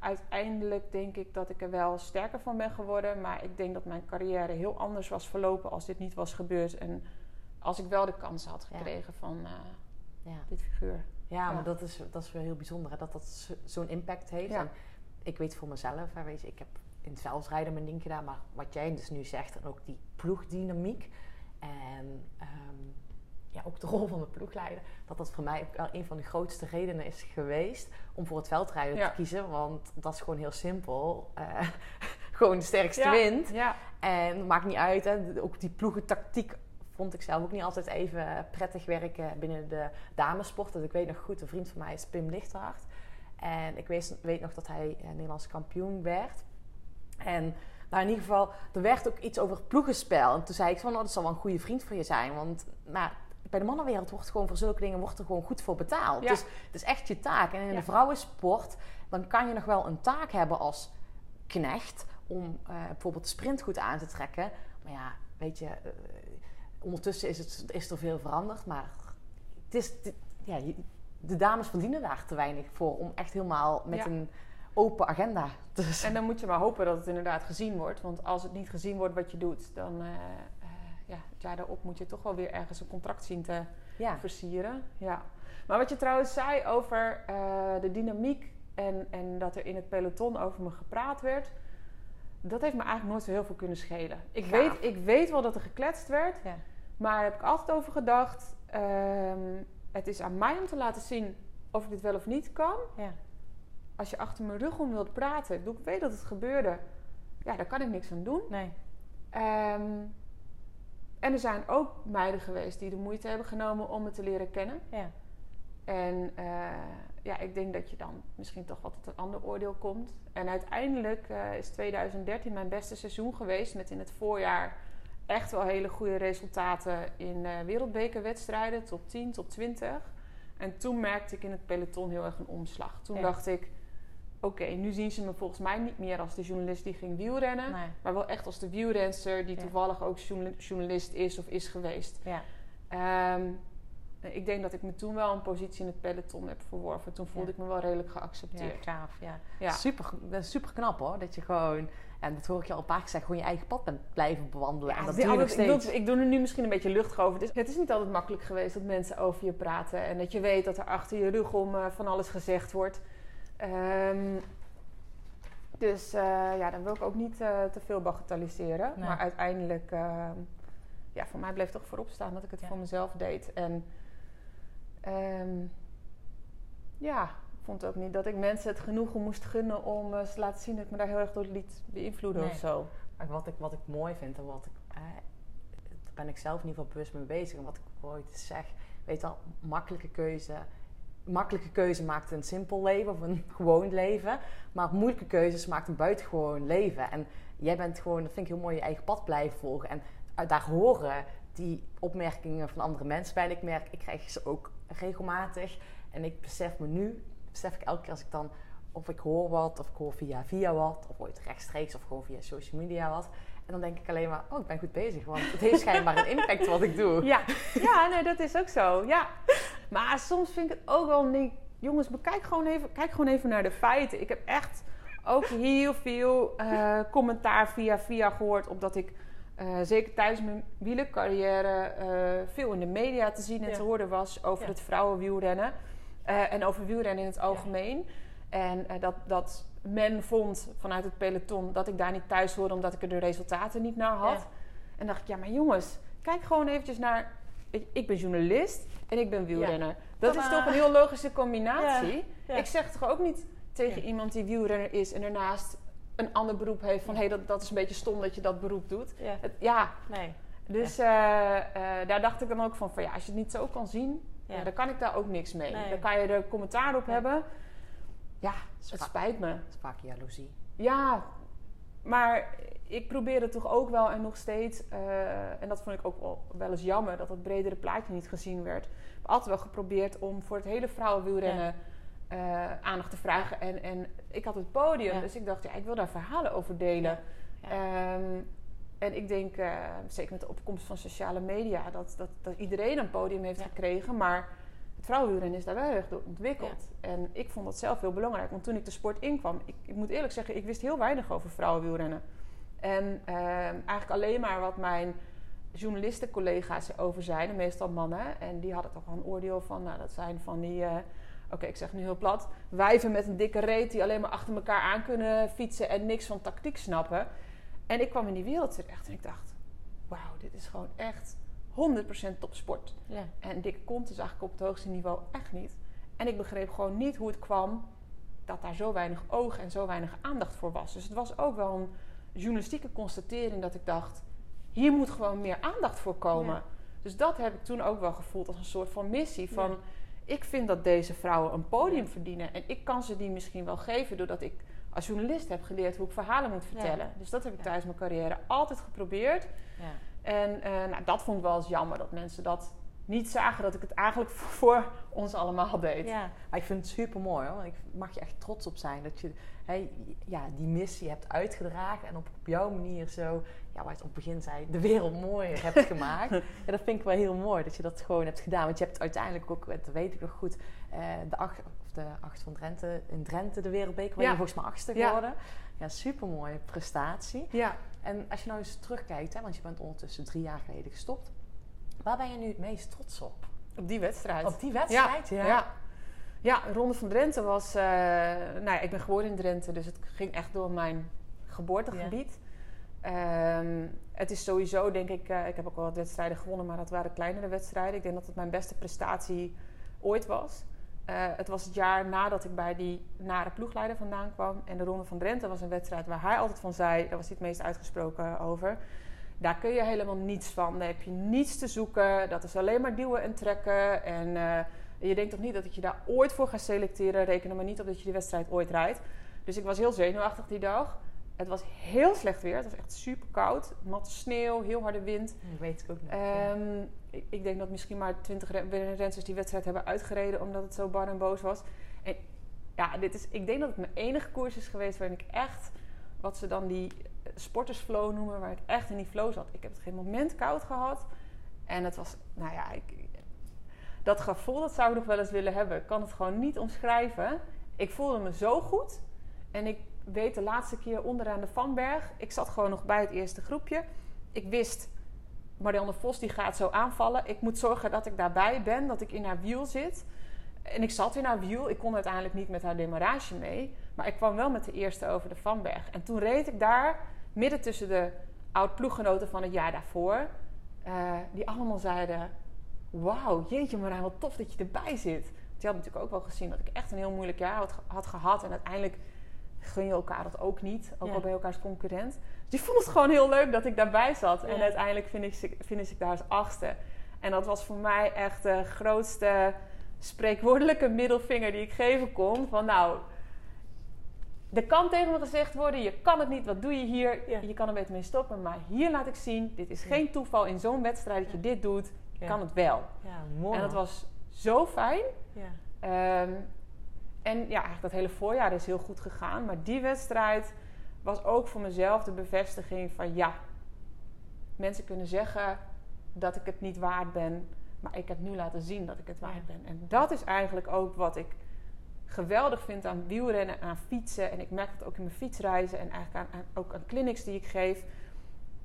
uiteindelijk denk ik dat ik er wel sterker van ben geworden. Maar ik denk dat mijn carrière heel anders was verlopen als dit niet was gebeurd. En als ik wel de kans had Ja. gekregen van Ja. dit figuur. Ja, maar dat is, dat is wel heel bijzonder, hè, dat dat zo- zo'n impact heeft. En ik weet voor mezelf, hè, weet je, ik heb in het veldrijden mijn ding gedaan, maar wat jij dus nu zegt, en ook die ploegdynamiek en ehm, ja, ook de *laughs* rol van de ploegleider, dat dat voor mij ook wel een van de grootste redenen is geweest om voor het veldrijden Ja. te kiezen. Want dat is gewoon heel simpel. eh, *laughs* gewoon de sterkste Ja. wint. Ja, En het maakt niet uit, hè. ook die ploegentactiek vond ik zelf ook niet altijd even prettig werken binnen de damesport. Dat ik weet nog goed, een vriend van mij is Pim Lichthart. En ik weet, weet nog dat hij eh, Nederlands kampioen werd. En nou, in ieder geval, er werd ook iets over ploegenspel. En toen zei ik van, oh, dat zal wel een goede vriend voor je zijn. Want nou, bij de mannenwereld wordt gewoon voor zulke dingen wordt er gewoon goed voor betaald. Ja. Dus het is echt je taak. En in Ja. de vrouwensport, dan kan je nog wel een taak hebben als knecht om eh, bijvoorbeeld de sprint goed aan te trekken. Maar ja, weet je, eh, ondertussen is, het, is er veel veranderd. Maar het is, ja, je- de dames verdienen daar te weinig voor om echt helemaal met Ja. een open agenda te en dan moet je maar hopen dat het inderdaad gezien wordt. Want als het niet gezien wordt wat je doet, dan eh, eh, ja, het jaar daarop moet je toch wel weer ergens een contract zien te Ja, versieren. Ja. Maar wat je trouwens zei over eh, de dynamiek en, en dat er in het peloton over me gepraat werd, dat heeft me eigenlijk nooit zo heel veel kunnen schelen. Ik, weet, ik weet wel dat er gekletst werd, Ja. maar daar heb ik altijd over gedacht. ehm, het is aan mij om te laten zien of ik dit wel of niet kan. ja. Als je achter mijn rug om wilt praten, ik, bedoel, ik weet dat het gebeurde, ja, daar kan ik niks aan doen. Nee. Ehm, en er zijn ook meiden geweest die de moeite hebben genomen om me te leren kennen. Ja. En eh, ja, ik denk dat je dan misschien toch wat tot een ander oordeel komt. En uiteindelijk eh, is 2013 mijn beste seizoen geweest. Met in het voorjaar echt wel hele goede resultaten in eh wereldbekerwedstrijden. Top 10, top 20. En toen merkte ik in het peloton heel erg een omslag. Toen Ja. dacht ik, oké, nu zien ze me volgens mij niet meer als de journalist die ging wielrennen. Nee. Maar wel echt als de wielrenster die Ja. toevallig ook journa- journalist is of is geweest. Ja. Ehm, ik denk dat ik me toen wel een positie in het peloton heb verworven. Toen voelde Ja. ik me wel redelijk Ja, geaccepteerd. gaaf. Ja. Ja. Super, super knap hoor. Dat je gewoon, en dat hoor ik je al een paar keer zeggen, gewoon je eigen pad bent blijven bewandelen. en dat doe je nog altijd- ik, steeds. ik doe er nu misschien een beetje luchtig over. Dus het is niet altijd makkelijk geweest dat mensen over je praten. En dat je weet dat er achter je rug om eh, van alles gezegd wordt. Ehm, dus eh, ja, dan wil ik ook niet eh, te veel bagatelliseren. Nee. Maar uiteindelijk, ehm, ja, voor mij bleef toch voorop staan dat ik het Ja. voor mezelf deed. En ehm, ja, vond ook niet dat ik mensen het genoegen moest gunnen om eh, ze te laten zien dat ik me daar heel erg door liet beïnvloeden Nee. of zo. Maar wat ik, wat ik mooi vind en wat ik, eh, daar ben ik zelf in ieder geval bewust mee bezig. En wat ik ooit zeg, weet al, makkelijke keuze. Makkelijke keuze maakt een simpel leven of een *laughs* gewoon leven. Maar moeilijke keuzes maakt een buitengewoon leven. En jij bent gewoon, dat vind ik heel mooi, je eigen pad blijven volgen. En daar horen die opmerkingen van andere mensen bij. En ik merk, ik krijg ze ook regelmatig. En ik besef me nu, besef ik elke keer als ik dan, of ik hoor wat, of ik hoor via via wat, of ooit rechtstreeks, of gewoon via social media wat. En dan denk ik alleen maar, oh, ik ben goed bezig. Want het heeft schijnbaar een impact wat ik doe. Ja, *laughs* ja nee, dat is ook zo. Ja. Maar soms vind ik het ook wel niet. Jongens, bekijk gewoon even, kijk gewoon even naar de feiten. Ik heb echt ook heel veel eh, commentaar via via gehoord. Omdat ik eh, zeker tijdens mijn wielercarrière eh, veel in de media te zien en Ja. te horen was over Ja. het vrouwenwielrennen. Eh, en over wielrennen in het algemeen. En eh, dat, dat men vond vanuit het peloton dat ik daar niet thuis hoorde omdat ik er de resultaten niet naar had. En dacht ik, ja, maar jongens, kijk gewoon eventjes naar. Ik, ben journalist en ik ben wielrenner. Dat is toch een heel logische combinatie. Ik zeg toch ook niet tegen iemand die wielrenner is en daarnaast een ander beroep heeft van hé, hey, dat, dat is een beetje stom dat je dat beroep doet. Ja, Het, ja, nee. dus eh, daar dacht ik dan ook van, van ja, als je het niet zo kan zien, Ja. ja, dan kan ik daar ook niks mee. Nee. Dan kan je er commentaar op Nee. hebben. Ja, het spijt me. Dat is vaak jaloezie. Ja, maar ik probeerde toch ook wel en nog steeds, eh, en dat vond ik ook wel, wel eens jammer, dat het bredere plaatje niet gezien werd. Ik heb altijd wel geprobeerd om voor het hele vrouwenwielrennen eh, aandacht te vragen. En, en ik had het podium, Ja. dus ik dacht, ja, ik wil daar verhalen over delen. Ja. Ehm, en ik denk, eh, zeker met de opkomst van sociale media, dat, dat, dat iedereen een podium heeft Ja. gekregen. Maar het vrouwenwielrennen is daar wel erg door ontwikkeld. En ik vond dat zelf heel belangrijk. Want toen ik de sport inkwam, ik, ik moet eerlijk zeggen, ik wist heel weinig over vrouwenwielrennen. En ehm, eigenlijk alleen maar wat mijn journalistencollega's erover zeiden, meestal mannen. En die hadden toch wel een oordeel van, nou dat zijn van die, eh, oké ik zeg nu heel plat, wijven met een dikke reet die alleen maar achter elkaar aan kunnen fietsen en niks van tactiek snappen. En ik kwam in die wereld terecht en ik dacht, wauw, dit is gewoon echt 100% topsport. Ja. En dikke kont is eigenlijk op het hoogste niveau echt niet. En ik begreep gewoon niet hoe het kwam dat daar zo weinig oog en zo weinig aandacht voor was. Dus het was ook wel een journalistieke constatering dat ik dacht: hier moet gewoon meer aandacht voor komen. Ja. Dus dat heb ik toen ook wel gevoeld als een soort van missie. Van Ja. ik vind dat deze vrouwen een podium verdienen. En ik kan ze die misschien wel geven doordat ik als journalist heb geleerd hoe ik verhalen moet vertellen. Dus dat heb ik Ja. tijdens mijn carrière altijd geprobeerd. Ja. En eh, nou, dat vond ik wel eens jammer dat mensen dat niet zagen dat ik het eigenlijk *laughs* voor ons allemaal deed. Ja, maar ik vind het super mooi hoor. Ik mag je echt trots op zijn dat je hè, ja, die missie hebt uitgedragen en op, op jouw manier zo, ja, waar je het op het begin zei, de wereld mooier hebt *laughs* gemaakt. ja, dat vind ik wel heel mooi dat je dat gewoon hebt gedaan. Want je hebt uiteindelijk ook, dat weet ik nog goed, eh, de, acht, of de acht van Drenthe, in Drenthe de Wereldbeker, Ja. je volgens mij achtste Ja. geworden. Ja, super mooie prestatie. Ja. En als je nou eens terugkijkt, hè, want je bent ondertussen drie jaar geleden gestopt. Waar ben je nu het meest trots op? Op die wedstrijd. Op die wedstrijd? Ja, ja. ja. Ronde van Drenthe was... eh, nou ja, ik ben geboren in Drenthe, dus het ging echt door mijn geboortegebied. Ehm, het is sowieso, denk ik... eh, ik heb ook wel wat wedstrijden gewonnen, maar dat waren kleinere wedstrijden. Ik denk dat het mijn beste prestatie ooit was. Eh, het was het jaar nadat ik bij die nare ploegleider vandaan kwam. En de Ronde van Drenthe was een wedstrijd waar hij altijd van zei... Daar was hij het meest uitgesproken over... Daar kun je helemaal niets van. Daar heb je niets te zoeken. Dat is alleen maar duwen en trekken. En eh, je denkt toch niet dat ik je daar ooit voor ga selecteren. Reken er maar niet op dat je die wedstrijd ooit rijdt. Dus ik was heel zenuwachtig die dag. Het was heel slecht weer. Het was echt super koud. Natte sneeuw, heel harde wind. Dat weet ik ook nog. ja. Ik, ik denk dat misschien maar twintig ren- rensters die wedstrijd hebben uitgereden omdat het zo bar en boos was. En ja, dit is, ik denk dat het mijn enige koers is geweest waarin ik echt, wat ze dan die sportersflow noemen, waar ik echt in die flow zat. Ik heb het geen moment koud gehad. En het was, nou ja, ik, dat gevoel dat zou ik nog wel eens willen hebben. Ik kan het gewoon niet omschrijven. Ik voelde me zo goed. En ik weet de laatste keer onderaan de Vanberg. Ik zat gewoon nog bij het eerste groepje. Ik wist, Marianne Vos die gaat zo aanvallen. Ik moet zorgen dat ik daarbij ben, dat ik in haar wiel zit. En ik zat in haar wiel. Ik kon uiteindelijk niet met haar demarage mee. Maar ik kwam wel met de eerste over de Vanberg. En toen reed ik daar midden tussen de oud-ploeggenoten van het jaar daarvoor. Uh, die allemaal zeiden: Wauw, jeetje Marijn, wat tof dat je erbij zit. Die had natuurlijk ook wel gezien dat ik echt een heel moeilijk jaar had, had gehad. En uiteindelijk gun je elkaar dat ook niet. Ook al ben je elkaars concurrent. Dus die vond het gewoon heel leuk dat ik daarbij zat. En uiteindelijk vind ik, ik daar als achtste. En dat was voor mij echt de grootste spreekwoordelijke middelvinger die ik geven kon. Van nou, er kan tegen me gezegd worden: je kan het niet, wat doe je hier? Je kan er beter mee stoppen. Maar hier laat ik zien: dit is geen toeval in zo'n wedstrijd dat je dit doet. Je kan het wel. Ja, mooi. En dat was zo fijn. Um, en ja, eigenlijk dat hele voorjaar is heel goed gegaan. Maar die wedstrijd was ook voor mezelf de bevestiging van ja, mensen kunnen zeggen dat ik het niet waard ben. Maar ik heb nu laten zien dat ik het waard ben. En dat is eigenlijk ook wat ik geweldig vind aan wielrennen, aan fietsen. En ik merk het ook in mijn fietsreizen en eigenlijk aan, ook aan clinics die ik geef.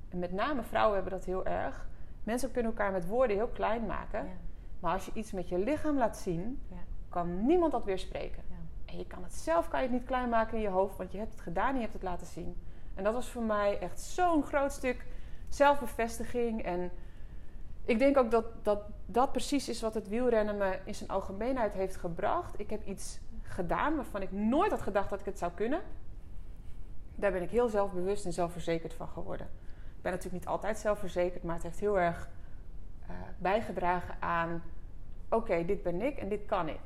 En met name vrouwen hebben dat heel erg. Mensen kunnen elkaar met woorden heel klein maken. Maar als je iets met je lichaam laat zien, ja. kan niemand dat weer spreken. En je kan het zelf kan je het niet klein maken in je hoofd, want je hebt het gedaan en je hebt het laten zien. En dat was voor mij echt zo'n groot stuk zelfbevestiging. En ik denk ook dat, dat dat precies is wat het wielrennen me in zijn algemeenheid heeft gebracht. Ik heb iets gedaan waarvan ik nooit had gedacht dat ik het zou kunnen. Daar ben ik heel zelfbewust en zelfverzekerd van geworden. Ik ben natuurlijk niet altijd zelfverzekerd, maar het heeft heel erg uh, bijgedragen aan: oké, dit ben ik en dit kan ik.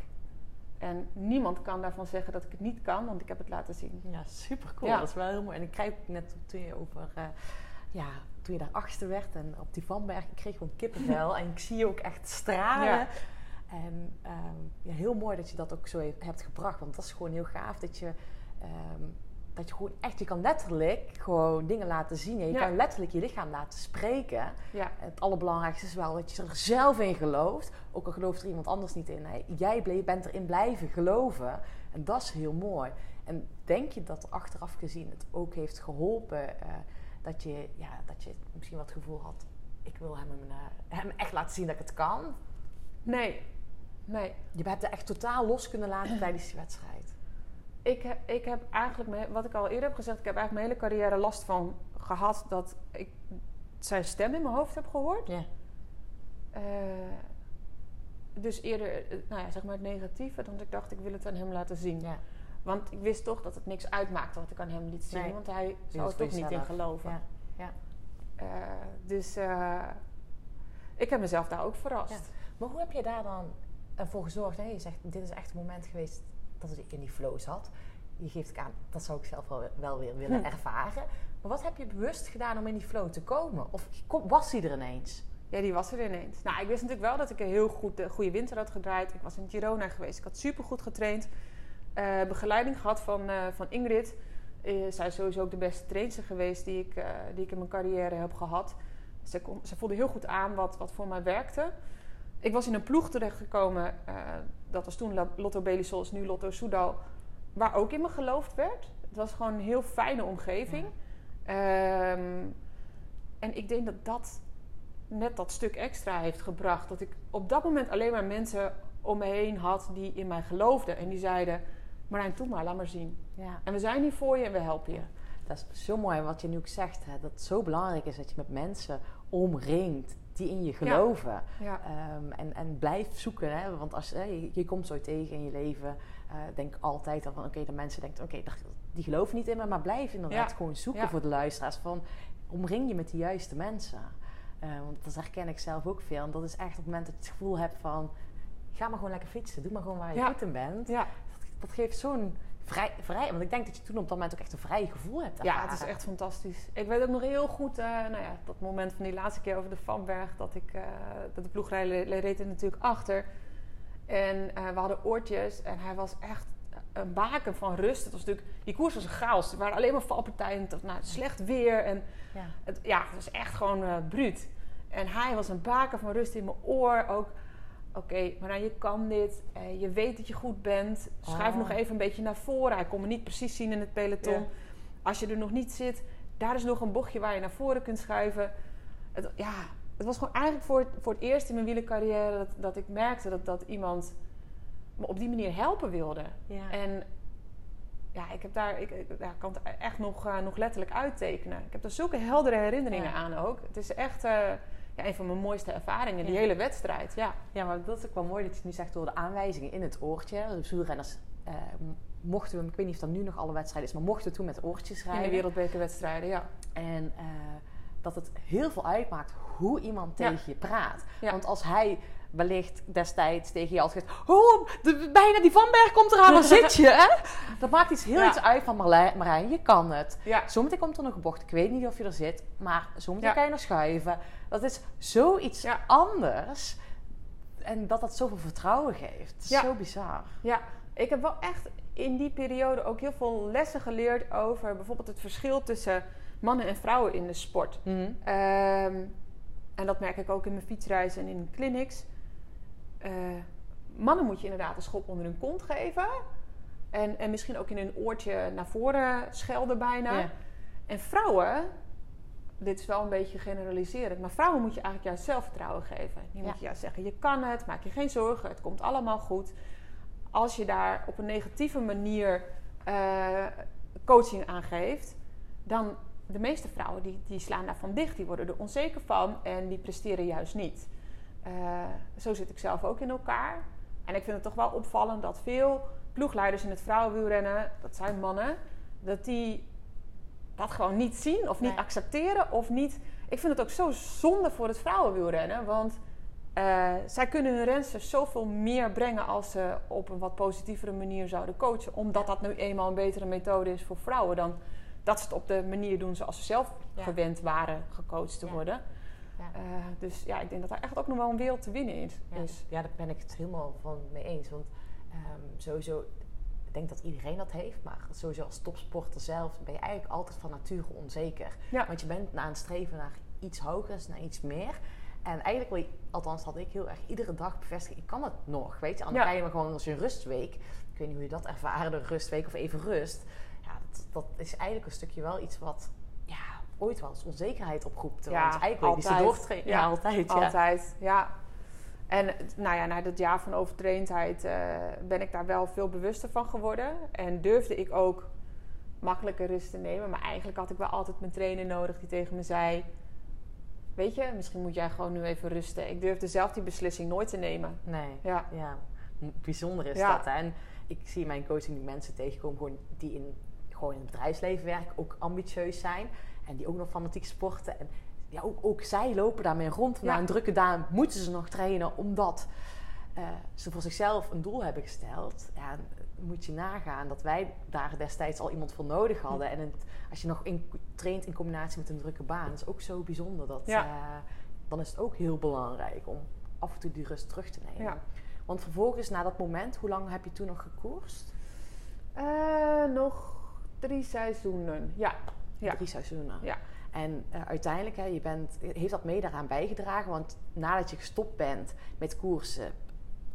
En niemand kan daarvan zeggen dat ik het niet kan, want ik heb het laten zien. Ja, super cool. Dat is wel heel mooi. En ik krijg net toen je over, uh, ja, toen je daar achter werd en op die Vanberg, ik kreeg gewoon kippenvel *laughs* en ik zie je ook echt stralen. Ja. En um, ja, heel mooi dat je dat ook zo hebt gebracht, want dat is gewoon heel gaaf dat je. Um, dat je gewoon echt, je kan letterlijk gewoon dingen laten zien. Je kan letterlijk je lichaam laten spreken. Ja. Het allerbelangrijkste is wel dat je er zelf in gelooft. Ook al gelooft er iemand anders niet in. Hè. Jij bent erin blijven geloven. En dat is heel mooi. En denk je dat achteraf gezien het ook heeft geholpen uh, dat, je, ja, dat je misschien wat gevoel had: ik wil hem, uh, hem echt laten zien dat ik het kan? Nee. Nee. Je hebt het echt totaal los kunnen laten tijdens die wedstrijd ik, heb, ik heb eigenlijk, wat ik al eerder heb gezegd, ik heb eigenlijk mijn hele carrière last van gehad dat ik zijn stem in mijn hoofd heb gehoord. Ja. Uh, dus eerder, eh, nou ja, zeg maar het negatieve, dan dat ik dacht, ik wil het aan hem laten zien. Ja. Want ik wist toch dat het niks uitmaakte wat ik aan hem liet zien, want hij zou er toch niet in geloven. Ja. ja. Uh, dus uh, ik heb mezelf daar ook verrast. Maar hoe heb je daar dan voor gezorgd? Hè? Je zegt, dit is echt een moment geweest dat ik in die flow zat. Je geeft aan, dat zou ik zelf wel, wel weer willen ervaren. Maar wat heb je bewust gedaan om in die flow te komen? Of was die er ineens? Ja, die was er ineens. Nou, ik wist natuurlijk wel dat ik een heel goed, uh, goede winter had gedraaid. Ik was in Girona geweest. Ik had supergoed getraind. Uh, begeleiding gehad van, uh, van Ingrid. zij is sowieso ook de beste trainer geweest die ik, die ik in mijn carrière heb gehad. Ze, kon, ze voelde heel goed aan wat, wat voor mij werkte. Ik was in een ploeg terechtgekomen dat was toen Lotto Belisol, nu Lotto Soudal, waar ook in me geloofd werd. Het was gewoon een heel fijne omgeving. Ehm, en ik denk dat dat net dat stuk extra heeft gebracht. Dat ik op dat moment alleen maar mensen om me heen had die in mij geloofden. En die zeiden, Marijn, doe maar, laat maar zien. Ja. En we zijn hier voor je en we helpen je. Dat is zo mooi wat je nu ook zegt. Hè, dat het zo belangrijk is dat je met mensen omringt die in je geloven. Ja. Ehm, en, en blijf zoeken. Hè? Want als, je, je, komt zo tegen in je leven. Uh, denk altijd dan van oké, de mensen denken oké, die geloven niet in me. Maar blijf inderdaad gewoon zoeken voor de luisteraars. Van omring je met de juiste mensen. Uh, want dat herken ik zelf ook veel. En dat is echt op het moment dat je het gevoel hebt van... ga maar gewoon lekker fietsen. Doe maar gewoon waar je goed in bent. Dat, dat geeft zo'n vrij, vrij. Want ik denk dat je toen op dat moment ook echt een vrij gevoel hebt. Ja, het is echt fantastisch. Ik weet ook nog heel goed, uh, nou ja, dat moment van die laatste keer over de Vanberg, dat ik, uh, dat de ploegrijder reed er natuurlijk achter. En uh, we hadden oortjes en hij was echt een baken van rust. Het was natuurlijk, die koers was een chaos. Er waren alleen maar valpartijen. Was, nou, slecht weer. En Ja. het, ja, het was echt gewoon eh bruut. En hij was een baken van rust in mijn oor. Ook, oké, maar nou, je kan dit. Eh, je weet dat je goed bent. Schuif Oh. nog even een beetje naar voren. Hij kon me niet precies zien in het peloton. Ja. Als je er nog niet zit, daar is nog een bochtje waar je naar voren kunt schuiven. Het, ja, het was gewoon eigenlijk voor, het- voor het eerst in mijn wielercarrière dat, dat ik merkte dat, dat iemand me op die manier helpen wilde. Ja. En ja, ik heb daar, ik, ja, kan het echt nog, eh, nog letterlijk uittekenen. Ik heb er zulke heldere herinneringen Ja. aan ook. Het is echt eh, ja, een van mijn mooiste ervaringen, die Ja. hele wedstrijd. Ja. Ja, maar dat is ook wel mooi dat je het nu zegt door de aanwijzingen in het oortje. De wielrenners eh, mochten we, ik weet niet of dat nu nog alle wedstrijden is, maar mochten we toen met oortjes In rijden. de wereldbekerwedstrijden, ja. En eh, dat het heel veel uitmaakt hoe iemand Ja. tegen je praat. Want als hij wellicht destijds tegen je had gezegd... Oh, de, bijna die Van Berg komt eraan, waar zit je? *laughs* Hè? Dat maakt iets heel Ja. iets uit van Marlijn, Marijn, je kan het. Ja, Zometeen komt er nog een bocht. Ik weet niet of je er zit, maar zometeen Ja. kan je nog schuiven. Dat is zoiets Ja. anders. En dat dat zoveel vertrouwen geeft. Het is Ja. zo bizar. ja, ik heb wel echt in die periode ook heel veel lessen geleerd over bijvoorbeeld het verschil tussen mannen en vrouwen in de sport. Mhm. Ehm, en dat merk ik ook in mijn fietsreizen en in clinics. Eh, mannen moet je inderdaad een schop onder hun kont geven. En, en misschien ook in hun oortje naar voren schelden bijna. Ja. En vrouwen, dit is wel een beetje generaliserend, maar vrouwen moet je eigenlijk juist zelfvertrouwen geven. Die Ja. moet je juist zeggen, je kan het, maak je geen zorgen, het komt allemaal goed. Als je daar op een negatieve manier eh, coaching aan geeft, dan de meeste vrouwen die, die slaan daarvan dicht, die worden er onzeker van en die presteren juist niet. Eh, zo zit ik zelf ook in elkaar. En ik vind het toch wel opvallend dat veel ploegleiders in het vrouwenwielrennen, dat zijn mannen, dat die dat gewoon niet zien of niet Nee. accepteren of niet. Ik vind het ook zo zonde voor het vrouwenwielrennen, want eh, zij kunnen hun rensters zoveel meer brengen als ze op een wat positievere manier zouden coachen, omdat dat nu eenmaal een betere methode is voor vrouwen dan dat ze het op de manier doen zoals ze zelf Ja. gewend waren gecoacht te Ja. worden. Ja. Eh, dus ja, ik denk dat daar echt ook nog wel een wereld te winnen is. Ja, ja, daar ben ik het helemaal van mee eens. Want ehm, sowieso, ik denk dat iedereen dat heeft. Maar sowieso als topsporter zelf ben je eigenlijk altijd van nature onzeker. Ja. Want je bent aan het streven naar iets hogers, naar iets meer. En eigenlijk wil je, althans had ik heel erg iedere dag bevestigen, ik kan het nog. Weet je, anders Ja. je maar gewoon als je een rustweek. Ik weet niet hoe je dat ervaren, de rustweek of even rust. Ja, dat, dat is eigenlijk een stukje wel iets wat ja, ooit wel eens onzekerheid oproept. Ja, want eigenlijk wil je doortrainen. Ja, Ja, altijd. Ja. Altijd, ja. En nou ja, na dat jaar van overtraindheid eh, ben ik daar wel veel bewuster van geworden. En durfde ik ook makkelijker rust te nemen. Maar eigenlijk had ik wel altijd mijn trainer nodig die tegen me zei... Weet je, misschien moet jij gewoon nu even rusten. Ik durfde zelf die beslissing nooit te nemen. Nee. Ja, Ja, bijzonder is Ja. dat. Hè? En ik zie in mijn coaching die mensen tegenkomen gewoon die in, gewoon in het bedrijfsleven werken, ook ambitieus zijn en die ook nog fanatiek sporten. En ja, ook, ook zij lopen daarmee rond. Na Ja. een drukke daan moeten ze nog trainen omdat eh, ze voor zichzelf een doel hebben gesteld. Ja, dan moet je nagaan dat wij daar destijds al iemand voor nodig hadden. En het, als je nog in, traint in combinatie met een drukke baan, is ook zo bijzonder. Dat, Ja. eh, dan is het ook heel belangrijk om af en toe die rust terug te nemen. Ja. Want vervolgens, na dat moment, hoe lang heb je toen nog gekoerst? Eh, nog drie seizoenen. Ja, Ja. Drie seizoenen. Ja. En eh, uiteindelijk, hè, je bent, heeft dat mee daaraan bijgedragen? Want nadat je gestopt bent met koersen,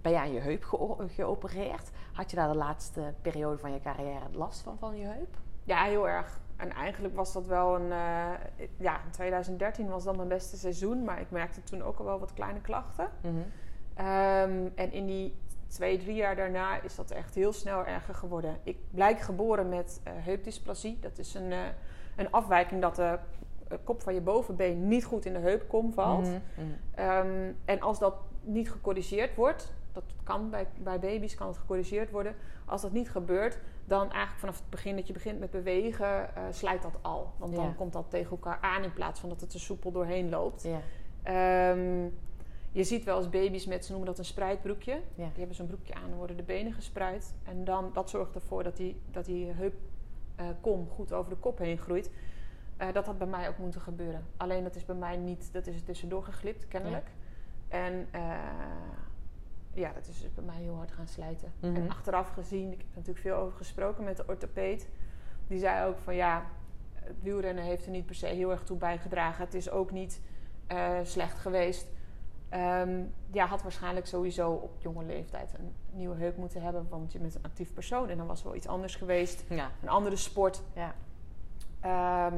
ben je aan je heup geo- geopereerd. Had je daar de laatste periode van je carrière last van, van je heup? Ja, heel erg. En eigenlijk was dat wel een... eh, ja, 2013 was dan mijn beste seizoen. Maar ik merkte toen ook al wel wat kleine klachten. Ehm, en in die twee, drie jaar daarna is dat echt heel snel erger geworden. Ik blijk geboren met eh, heupdysplasie. Dat is een, een afwijking dat de kop van je bovenbeen niet goed in de heupkom valt. Mhm, mhm. Ehm, en als dat niet gecorrigeerd wordt, dat kan bij, bij baby's kan het gecorrigeerd worden. Als dat niet gebeurt, dan eigenlijk vanaf het begin dat je begint met bewegen, eh, slijt dat al. Want dan komt dat tegen elkaar aan in plaats van dat het er soepel doorheen loopt. Ja. Ehm, je ziet wel eens baby's met, ze noemen dat een spreidbroekje. Ja. Die hebben zo'n broekje aan en worden de benen gespreid. En dan, dat zorgt ervoor dat die, dat die heupkom goed over de kop heen groeit. Eh, dat had bij mij ook moeten gebeuren. Alleen dat is bij mij niet, dat is er tussendoor geglipt, kennelijk. En eh, ja, dat is dus bij mij heel hard gaan slijten. Mhm. En achteraf gezien, ik heb er natuurlijk veel over gesproken met de orthopeed. Die zei ook van ja, het wielrennen heeft er niet per se heel erg toe bijgedragen. Het is ook niet eh, slecht geweest. Ehm, ja, had waarschijnlijk sowieso op jonge leeftijd een nieuwe heup moeten hebben. Want je bent een actief persoon en dan was wel iets anders geweest. Ja. Een andere sport. Ja. Ehm,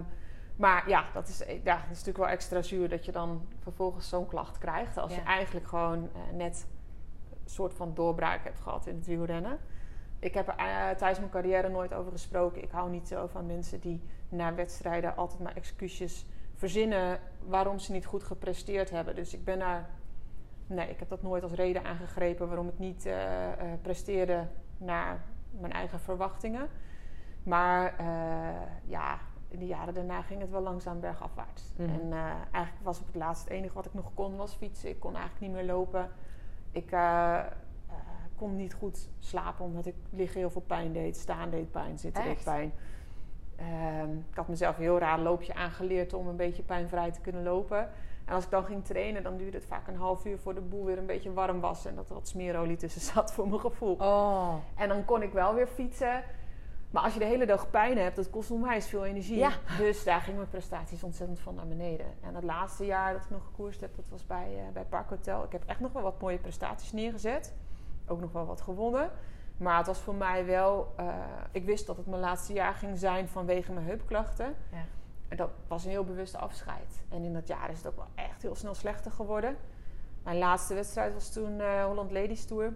maar ja dat, is, ja, dat is natuurlijk wel extra zuur dat je dan vervolgens zo'n klacht krijgt. Als Ja. je eigenlijk gewoon eh, net een soort van doorbraak hebt gehad in het wielrennen. Ik heb er eh, tijdens mijn carrière nooit over gesproken. Ik hou niet zo van mensen die na wedstrijden altijd maar excuses verzinnen waarom ze niet goed gepresteerd hebben. Dus ik ben daar. Nee, ik heb dat nooit als reden aangegrepen waarom ik niet eh, eh, presteerde naar mijn eigen verwachtingen. Maar eh, ja, in de jaren daarna ging het wel langzaam bergafwaarts. Mhm. En eh, eigenlijk was op het laatst het enige wat ik nog kon was fietsen. Ik kon eigenlijk niet meer lopen. Ik eh, eh, kon niet goed slapen omdat ik liggen heel veel pijn deed. Staan deed pijn, zitten deed pijn. Ehm, ik had mezelf een heel raar loopje aangeleerd om een beetje pijnvrij te kunnen lopen. En als ik dan ging trainen, dan duurde het vaak een half uur voor de boel weer een beetje warm was. En dat er wat smeerolie tussen *laughs* zat voor mijn gevoel. Oh. En dan kon ik wel weer fietsen. Maar als je de hele dag pijn hebt, dat kost onwijs veel energie. Ja. Dus daar gingen mijn prestaties ontzettend van naar beneden. En het laatste jaar dat ik nog gekoerst heb, dat was bij, eh bij Park Hotel. Ik heb echt nog wel wat mooie prestaties neergezet. Ook nog wel wat gewonnen. Maar het was voor mij wel... eh, ik wist dat het mijn laatste jaar ging zijn vanwege mijn heupklachten. Ja. En dat was een heel bewuste afscheid. En in dat jaar is het ook wel echt heel snel slechter geworden. Mijn laatste wedstrijd was toen eh, Holland Ladies Tour.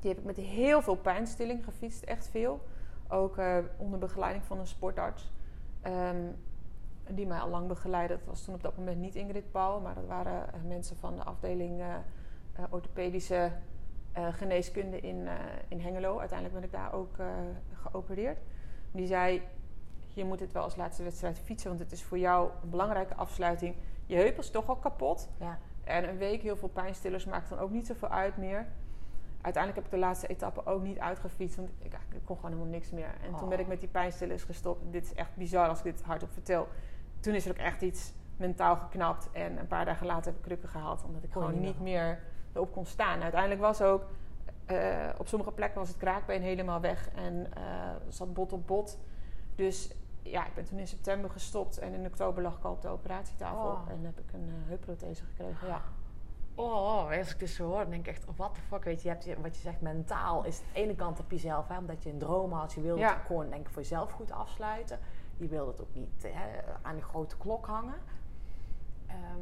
Die heb ik met heel veel pijnstilling gefietst, echt veel. Ook eh, onder begeleiding van een sportarts. Ehm, die mij al lang begeleidde. Dat was toen op dat moment niet Ingrid Paul, maar dat waren eh, mensen van de afdeling eh, orthopedische geneeskunde in, in Hengelo. Uiteindelijk ben ik daar ook geopereerd. Die zei: Je moet dit wel als laatste wedstrijd fietsen, want het is voor jou een belangrijke afsluiting. Je heup is toch al kapot. Ja. En een week heel veel pijnstillers maakt dan ook niet zoveel uit meer. Uiteindelijk heb ik de laatste etappe ook niet uitgefietst, want ik, ik kon gewoon helemaal niks meer. En toen Oh. ben ik met die pijnstillers gestopt. Dit is echt bizar als ik dit hardop vertel. Toen is er ook echt iets mentaal geknapt. En een paar dagen later heb ik krukken gehaald, omdat ik gewoon niet niet meer erop kon staan. Uiteindelijk was ook, eh, op sommige plekken was het kraakbeen helemaal weg en eh, zat bot op bot. Dus ja, ik ben toen in september gestopt en in oktober lag ik al op de operatietafel. Oh. En heb ik een eh, heupprothese gekregen, ja. Oh, als ik dit zo hoor, dan denk ik echt, oh, what the fuck, weet je, je hebt, wat je zegt, mentaal is het ene kant op jezelf, hè, omdat je een droom had, je wilde Ja. het gewoon, denk ik, voor jezelf goed afsluiten. Je wilde het ook niet hè, aan de grote klok hangen. Ehm,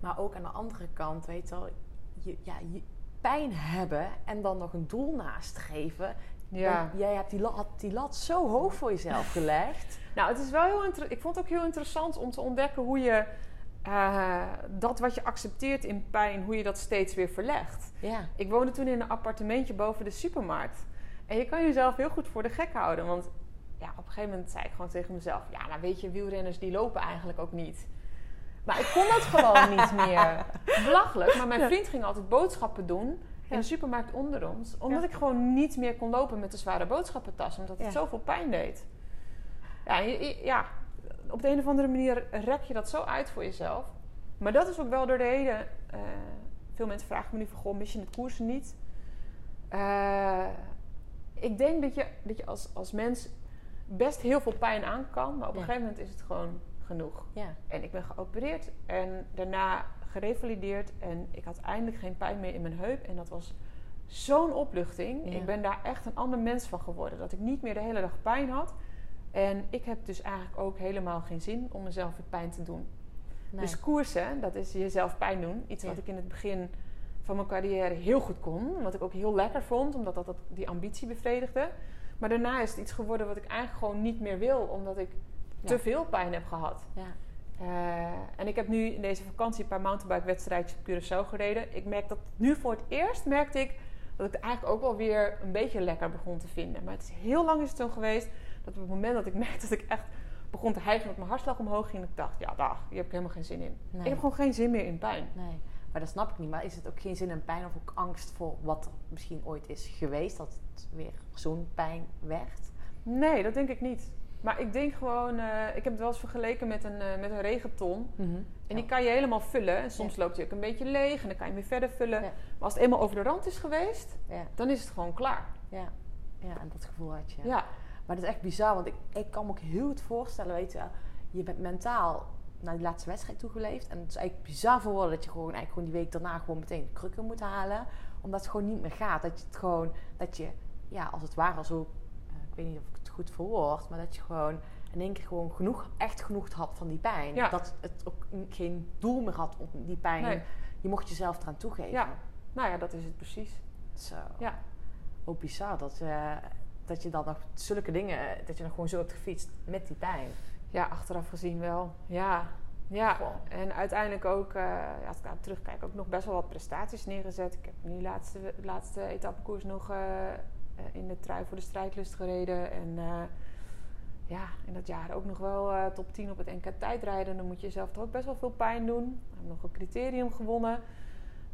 maar ook aan de andere kant, weet je wel, je, ja, je pijn hebben en dan nog een doel nastreven. Ja. Jij hebt die lat, die lat zo hoog voor jezelf gelegd. Nou, het is wel heel ik vond het ook heel interessant om te ontdekken hoe je eh, dat wat je accepteert in pijn, hoe je dat steeds weer verlegt. Ja. Ik woonde toen in een appartementje boven de supermarkt. En je kan jezelf heel goed voor de gek houden. Want ja, op een gegeven moment zei ik gewoon tegen mezelf: Ja, maar weet je, wielrenners die lopen eigenlijk ook niet. Maar ik kon dat gewoon *laughs* niet meer. Belachelijk. Maar mijn vriend ging altijd boodschappen doen in de supermarkt onder ons. Omdat Ja. ik gewoon niet meer kon lopen met de zware boodschappentas. Omdat het Ja. zoveel pijn deed. Ja, ja, op de een of andere manier rek je dat zo uit voor jezelf. Maar dat is ook wel door de reden. eh, veel mensen vragen me nu van, goh, mis je het koersen niet? Eh, ik denk dat je, dat je als, als mens best heel veel pijn aan kan. Maar op een Ja. gegeven moment is het gewoon genoeg. Ja. En ik ben geopereerd en daarna gerevalideerd. En ik had eindelijk geen pijn meer in mijn heup. En dat was zo'n opluchting. Ja. Ik ben daar echt een ander mens van geworden. Dat ik niet meer de hele dag pijn had. En ik heb dus eigenlijk ook helemaal geen zin om mezelf weer pijn te doen. Nee. Dus koersen, dat is jezelf pijn doen. Iets wat ik in het begin van mijn carrière heel goed kon. Wat ik ook heel lekker vond, omdat dat, dat die ambitie bevredigde. Maar daarna is het iets geworden wat ik eigenlijk gewoon niet meer wil. Omdat ik Ja. te veel pijn heb gehad. ja. Eh, en ik heb nu in deze vakantie een paar mountainbike wedstrijdjes op Curaçao gereden. Ik merk dat nu voor het eerst merkte ik dat ik het eigenlijk ook wel weer een beetje lekker begon te vinden. Maar het is heel lang is het zo geweest dat op het moment dat ik merkte dat ik echt begon te hijgen dat mijn hartslag omhoog ging, ik dacht, ja dag, hier heb ik helemaal geen zin in. Nee. Ik heb gewoon geen zin meer in pijn. Nee, maar dat snap ik niet. Maar is het ook geen zin in pijn of ook angst voor wat er misschien ooit is geweest, dat het weer zo'n pijn werd? Nee, dat denk ik niet. Maar ik denk gewoon, eh, ik heb het wel eens vergeleken met een, eh, met een regenton. Mhm. En die kan je helemaal vullen. En soms loopt hij ook een beetje leeg en dan kan je hem weer verder vullen. Ja. Maar als het eenmaal over de rand is geweest, Ja, dan is het gewoon klaar. ja. ja, en dat gevoel had je. Ja, Maar dat is echt bizar, want ik, ik kan me ook heel goed voorstellen, weet je, je bent mentaal naar die laatste wedstrijd toegeleefd. En het is eigenlijk bizar voor woorden dat je gewoon, eigenlijk gewoon die week daarna gewoon meteen de krukken moet halen. Omdat het gewoon niet meer gaat. Dat je het gewoon, dat je, ja, als het ware zo, eh, ik weet niet of ik het goed verwoord, maar dat je gewoon in één keer gewoon genoeg, echt genoeg had van die pijn. Ja. Dat het ook geen doel meer had om die pijn. Nee. Je mocht jezelf eraan toegeven. Ja. nou ja, dat is het precies. Zo. Ja. Ook bizar dat, eh, dat je dan nog zulke dingen, dat je nog gewoon zo hebt gefietst met die pijn. Ja, achteraf gezien wel. Ja, ja. En uiteindelijk ook, eh, als ik daar terugkijk, ook nog best wel wat prestaties neergezet. Ik heb nu de laatste, laatste etappekoers nog eh, eh, in de trui voor de strijdlust gereden. En eh, ja, in dat jaar ook nog wel eh, top 10 op het NK tijdrijden. Dan moet je jezelf toch ook best wel veel pijn doen. Ik heb nog een criterium gewonnen.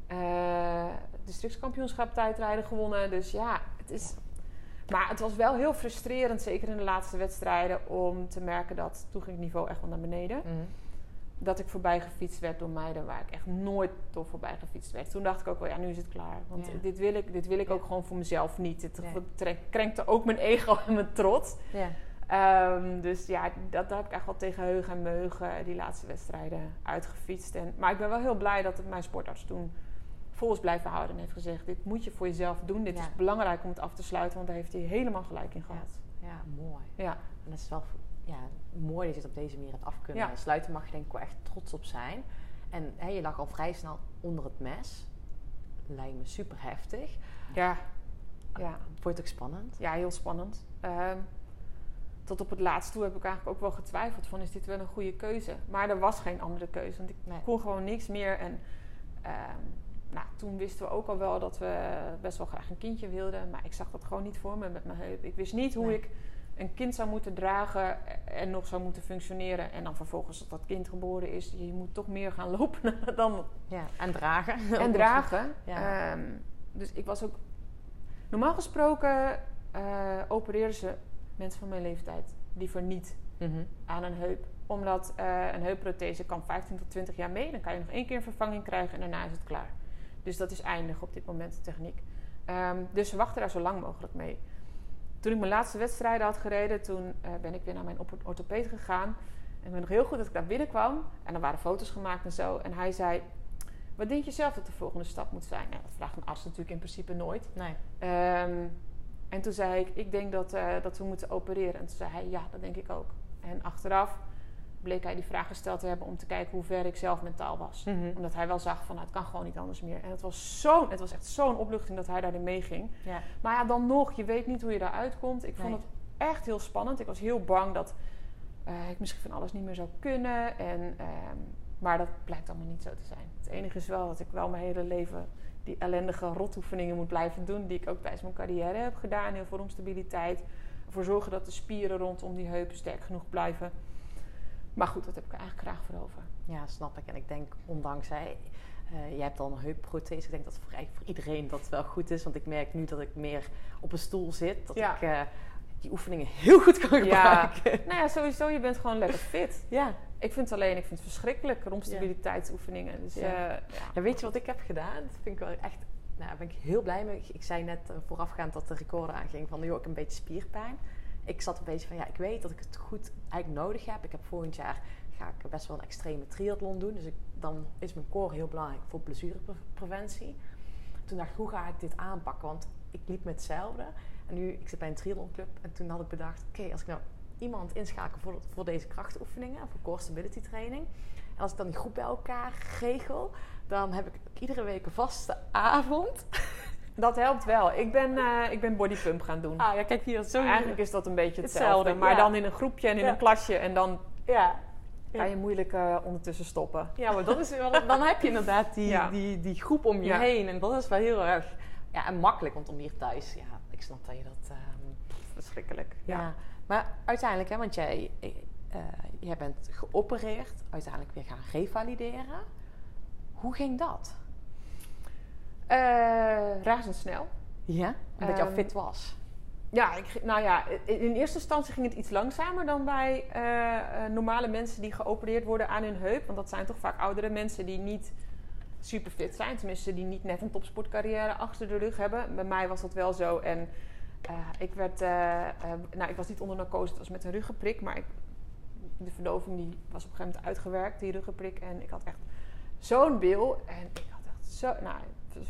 Eh districtskampioenschap tijdrijden gewonnen. Dus ja, het is... Maar het was wel heel frustrerend, zeker in de laatste wedstrijden, om te merken dat toen ging het niveau echt wel naar beneden. Dat ik voorbij gefietst werd door meiden waar ik echt nooit door voorbij gefietst werd. Toen dacht ik ook wel, ja, nu is het klaar. Want Ja. dit wil ik, dit wil ik Ja. ook gewoon voor mezelf niet. Het krenkte ook mijn ego en mijn trots. Ja. Ehm, dus ja, dat, daar heb ik echt wel tegen heug en meugen die laatste wedstrijden uitgefietst. En, maar ik ben wel heel blij dat het mijn sportarts toen vol is blijven houden en heeft gezegd: Dit moet je voor jezelf doen. Dit Ja. is belangrijk om het af te sluiten, want daar heeft hij helemaal gelijk in gehad. Ja, mooi. Ja, En dat is wel ja, mooi dat je het op deze manier hebt af kunnen Ja. sluiten. Mag je denk ik wel echt trots op zijn. En hè, je lag al vrij snel onder het mes. Lijkt me super heftig. ja. ja. Vond je het ook spannend? ja heel spannend. Ehm, tot op het laatst toe heb ik eigenlijk ook wel getwijfeld: van, is dit wel een goede keuze? Maar er was geen andere keuze, want ik Nee. kon gewoon niks meer. En ehm, nou, toen wisten we ook al wel dat we best wel graag een kindje wilden. Maar ik zag dat gewoon niet voor me met mijn heup. Ik wist niet hoe Nee. ik een kind zou moeten dragen en nog zou moeten functioneren. En dan vervolgens dat dat kind geboren is. Je moet toch meer gaan lopen *laughs* dan Ja, en dragen. en *laughs* dragen. Ja. Ehm, dus ik was ook... Normaal gesproken eh opereren ze mensen van mijn leeftijd liever niet Mhm. aan een heup. Omdat eh, een heupprothese kan 15 tot 20 jaar mee. Dan kan je nog één keer een vervanging krijgen en daarna is het klaar. Dus dat is eindig op dit moment de techniek. Ehm, dus ze wachten daar zo lang mogelijk mee. Toen ik mijn laatste wedstrijden had gereden, toen eh, ben ik weer naar mijn ortho- orthopeed gegaan. En ik weet nog heel goed dat ik daar binnenkwam. En er waren foto's gemaakt en zo. En hij zei, wat denk je zelf dat de volgende stap moet zijn? Nou, dat vraagt een arts natuurlijk in principe nooit. Nee. Ehm, en toen zei ik, ik denk dat, eh, dat we moeten opereren. En toen zei hij, ja, dat denk ik ook. En achteraf bleek hij die vraag gesteld te hebben om te kijken hoe ver ik zelf mentaal was. Mhm. Omdat hij wel zag van, nou, het kan gewoon niet anders meer. En het was, zo, het was echt zo'n opluchting dat hij daarin meeging. Ja. Maar ja, dan nog, je weet niet hoe je daaruit komt. Ik vond Nee. het echt heel spannend. Ik was heel bang dat eh, ik misschien van alles niet meer zou kunnen. En, ehm, maar dat blijkt allemaal niet zo te zijn. Het enige is wel dat ik wel mijn hele leven die ellendige rotoefeningen moet blijven doen. Die ik ook tijdens mijn carrière heb gedaan. Heel veel om stabiliteit. Ervoor zorgen dat de spieren rondom die heupen sterk genoeg blijven. Maar goed, dat heb ik er eigenlijk graag voor over. Ja, snap ik. En ik denk, ondanks hij, eh jij hebt dan een heupprothese. Ik denk dat voor, voor iedereen dat wel goed is. Want ik merk nu dat ik meer op een stoel zit. Dat Ja. ik eh, die oefeningen heel goed kan Ja. gebruiken. Nou ja, sowieso, je bent gewoon lekker fit. Ja. Ik vind het alleen, ik vind het verschrikkelijk, romstabiliteitsoefeningen. Dus Ja. ja. ja. Weet je wat ik heb gedaan? Dat vind ik wel echt... Nou, daar ben ik heel blij mee. Ik- zei net eh, voorafgaand dat de recorder aanging van... joh, ik heb een beetje spierpijn. Ik zat een beetje van, ja, ik weet dat ik het goed eigenlijk nodig heb. Ik heb volgend jaar ga ik best wel een extreme triathlon doen. Dus ik, dan is mijn core heel belangrijk voor blessurepreventie. Toen dacht ik, hoe ga ik dit aanpakken? Want ik liep met hetzelfde. En nu, ik zit bij een triathlonclub. En toen had ik bedacht, oké, als ik nou iemand inschakel voor, voor deze krachtoefeningen, voor core stability training. En als ik dan die groep bij elkaar regel, dan heb ik iedere week een vaste avond. *laughs* Dat helpt wel. Ik ben, eh, ik ben bodypump gaan doen. Ah ja, kijk hier, zo. Eigenlijk is dat een beetje hetzelfde. Hetzelfde, maar ja. dan in een groepje en in Ja. een klasje. En dan Ja. kan je moeilijk eh, ondertussen stoppen. Ja, maar dat is wel, dan heb je inderdaad die, die, die groep om je heen. En dat is wel heel erg ja, en makkelijk, want om hier thuis, ja, ik snap dat je dat. ehm, Verschrikkelijk. ja. Maar uiteindelijk, hè, want jij, eh, jij bent geopereerd, uiteindelijk weer gaan revalideren. Hoe ging dat? Eh, razendsnel. Ja, omdat je al Ehm, fit was. ja, ik, nou ja, in eerste instantie ging het iets langzamer dan bij eh, eh, normale mensen die geopereerd worden aan hun heup. Want dat zijn toch vaak oudere mensen die niet super fit zijn. Tenminste, die niet net een topsportcarrière achter de rug hebben. Bij mij was dat wel zo. En uh, ik werd, nou, ik was niet onder narcose, het was met een ruggenprik. Maar ik, de verdoving die was op een gegeven moment uitgewerkt, die ruggenprik. En ik had echt zo'n bil. En ik had echt zo, nou,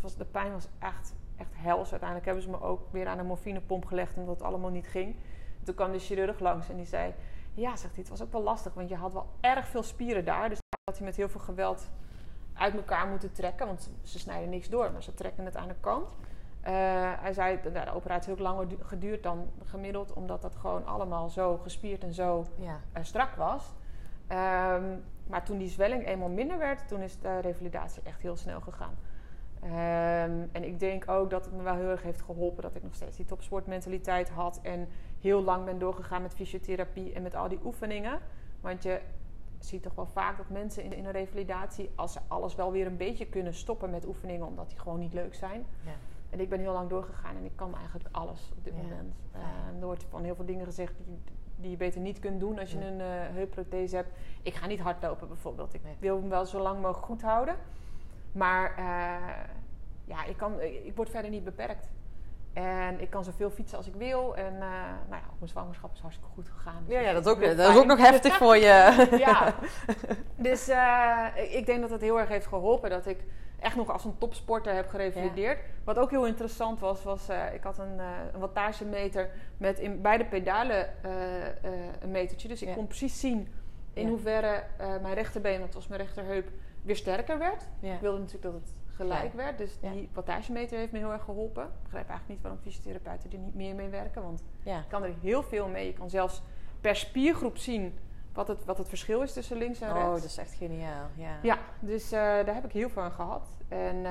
was, de pijn was echt echt hels. Uiteindelijk hebben ze me ook weer aan een morfinepomp gelegd omdat het allemaal niet ging. Toen kwam de chirurg langs en die zei: Ja, zegt hij, het was ook wel lastig, want je had wel erg veel spieren daar. Dus had hij met heel veel geweld uit elkaar moeten trekken, want ze snijden niks door, maar ze trekken het aan de kant. Uh, hij zei, nou, de operatie heeft ook langer geduurd dan gemiddeld, omdat dat gewoon allemaal zo gespierd en zo ja. uh, strak was. Um, maar toen die zwelling eenmaal minder werd, toen is de revalidatie echt heel snel gegaan. Ehm, en ik denk ook dat het me wel heel erg heeft geholpen dat ik nog steeds die topsportmentaliteit had. En heel lang ben doorgegaan met fysiotherapie en met al die oefeningen. Want je ziet toch wel vaak dat mensen in, in een revalidatie, als ze alles wel weer een beetje kunnen stoppen met oefeningen, omdat die gewoon niet leuk zijn. Ja. En ik ben heel lang doorgegaan en ik kan eigenlijk alles op dit moment. Uh, er wordt van heel veel dingen gezegd die, die, je beter niet kunt doen als je een uh, heupprothese hebt. Ik ga niet hardlopen bijvoorbeeld. Ik wil hem wel zo lang mogelijk goed houden. Maar uh, ja, ik, kan, ik word verder niet beperkt. En ik kan zoveel fietsen als ik wil. En uh, nou ja, mijn zwangerschap is hartstikke goed gegaan. Dus ja, ja, dat is ook, dat is ook nog heftig voor je. *laughs* ja, *laughs* dus uh, ik denk dat het heel erg heeft geholpen dat ik echt nog als een topsporter heb gerevalideerd. Wat ook heel interessant was, was uh, ik had een, een wattagemeter met in beide pedalen een metertje. Dus ik kon precies zien in ja. hoeverre mijn rechterbeen, dat was mijn rechterheup, weer sterker werd. Ik wilde natuurlijk dat het gelijk werd. Dus die wattagemeter heeft me heel erg geholpen. Ik begrijp eigenlijk niet waarom fysiotherapeuten er niet meer mee werken. Want je kan er heel veel mee. Je kan zelfs per spiergroep zien wat het, wat het verschil is tussen links en rechts. Oh, dat is echt geniaal. Ja, ja dus uh, daar heb ik heel veel aan gehad. En uh,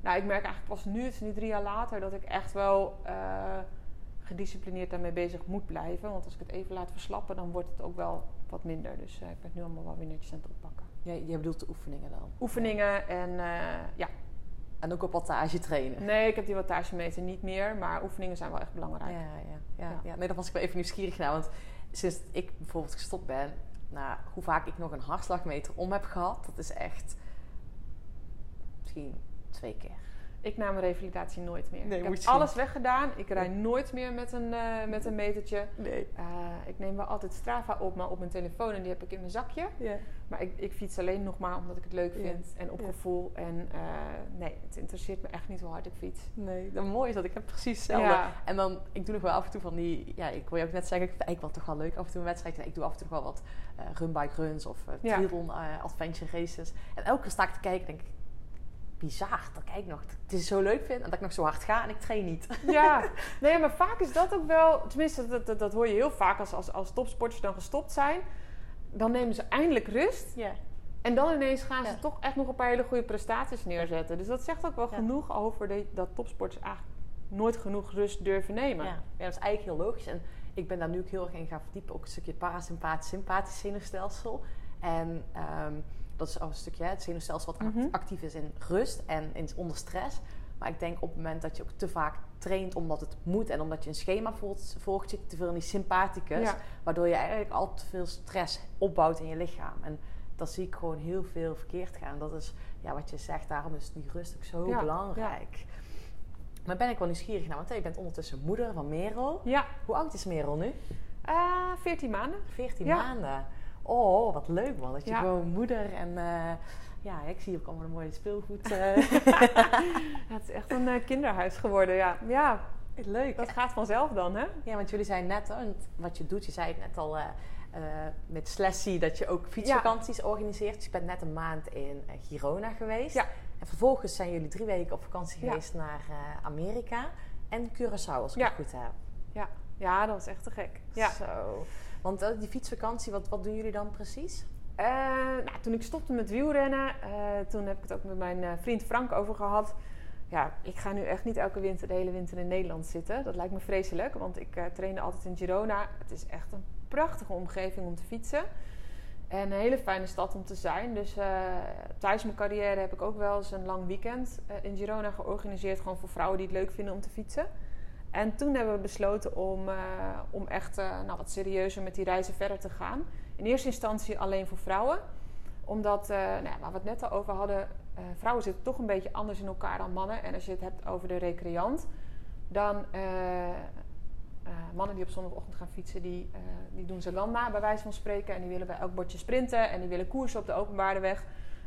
nou, ik merk eigenlijk pas nu, het is nu drie jaar later, dat ik echt wel uh, gedisciplineerd daarmee bezig moet blijven. Want als ik het even laat verslappen, dan wordt het ook wel wat minder. Dus ik ben het nu allemaal wel weer netjes aan het oppakken. Jij, jij bedoelt de oefeningen dan? Oefeningen en uh, ja. En ook op wattage trainen? Nee, ik heb die wattagemeter niet meer. Maar oefeningen zijn wel echt belangrijk. Ja, ja, ja. ja. Nee, daar was ik wel even nieuwsgierig naar. Want sinds ik bijvoorbeeld gestopt ben... Nou, hoe vaak ik nog een hartslagmeter om heb gehad... Dat is echt... Misschien twee keer. Ik nam mijn revalidatie nooit meer. Nee, ik heb alles weggedaan. Ik rij nooit meer met een, uh, met een metertje. Nee. Uh, ik neem wel altijd Strava op, maar op mijn telefoon en die heb ik in mijn zakje. Yeah. Maar ik, ik, fiets alleen nog maar omdat ik het leuk vind en op gevoel. En uh, nee, het interesseert me echt niet hoe hard ik fiets. Nee, dat mooi is dat ik heb precies hetzelfde. En dan, ik doe nog wel af en toe van die, ja, ik wil je ook net zeggen, ik, ik wil toch wel leuk af en toe een wedstrijd. Ik doe af en toe wel wat runbike runs of triathlon adventure races. En elke keer sta ik te kijken denk ik, bizar dat ik nog het is zo leuk vind en dat ik nog zo hard ga en ik train niet. *laughs* Ja, *laughs* nee, maar vaak is dat ook wel, tenminste, dat, dat, dat hoor je heel vaak als, als, als topsporters dan gestopt zijn. Dan nemen ze eindelijk rust. Ja. En dan ineens gaan ze toch echt nog een paar hele goede prestaties neerzetten. Dus dat zegt ook wel genoeg over de, dat topsporters eigenlijk nooit genoeg rust durven nemen. Ja. ja, dat is eigenlijk heel logisch. En ik ben daar nu ook heel erg in gaan verdiepen. Ook een stukje parasympathisch, sympathisch zenuwstelsel. En um, dat is al een stukje het zenuwstelsel wat mhm. actief is in rust en in, onder stress. Maar ik denk op het moment dat je ook te vaak traint omdat het moet en omdat je een schema volgt, volgt je te veel in die sympathicus. Waardoor je eigenlijk al te veel stress opbouwt in je lichaam. En dat zie ik gewoon heel veel verkeerd gaan. Dat is ja, wat je zegt, daarom is die rust ook zo belangrijk. Maar ben ik wel nieuwsgierig naar, want je bent ondertussen moeder van Merel. Ja. Hoe oud is Merel nu? Uh, eh, 14 maanden. 14 maanden. Oh, wat leuk man. Dat je gewoon moeder en... Uh, ja, ik zie ook allemaal een mooie speelgoed. Uh. ja, *laughs* het is echt een uh, kinderhuis geworden, ja. Ja, leuk. Dat gaat vanzelf dan, hè? Ja, want jullie zijn net, wat je doet, je zei het net al... met Slessie dat je ook fietsvakanties organiseert. Dus je bent net een maand in Girona geweest. Ja. En vervolgens zijn jullie drie weken op vakantie geweest naar Amerika. En Curaçao, als ik het goed heb. Ja. ja, dat was echt te gek. Ja. Zo. Want uh, die fietsvakantie, wat, wat doen jullie dan precies? Uh, nou, toen ik stopte met wielrennen, uh, toen heb ik het ook met mijn vriend Frank over gehad. Ja, ik ga nu echt niet elke winter, de hele winter in Nederland zitten. Dat lijkt me vreselijk, want ik trainde altijd in Girona. Het is echt een prachtige omgeving om te fietsen. En een hele fijne stad om te zijn. Dus tijdens mijn carrière heb ik ook wel eens een lang weekend in Girona georganiseerd. Gewoon voor vrouwen die het leuk vinden om te fietsen. En toen hebben we besloten om, uh, om echt uh, nou, wat serieuzer met die reizen verder te gaan. In eerste instantie alleen voor vrouwen. Omdat, uh, nou ja, waar we het net al over hadden, vrouwen zitten toch een beetje anders in elkaar dan mannen. En als je het hebt over de recreant, dan mannen die op zondagochtend gaan fietsen, die, die doen ze landa bij wijze van spreken. En die willen bij elk bordje sprinten en die willen koersen op de openbare weg.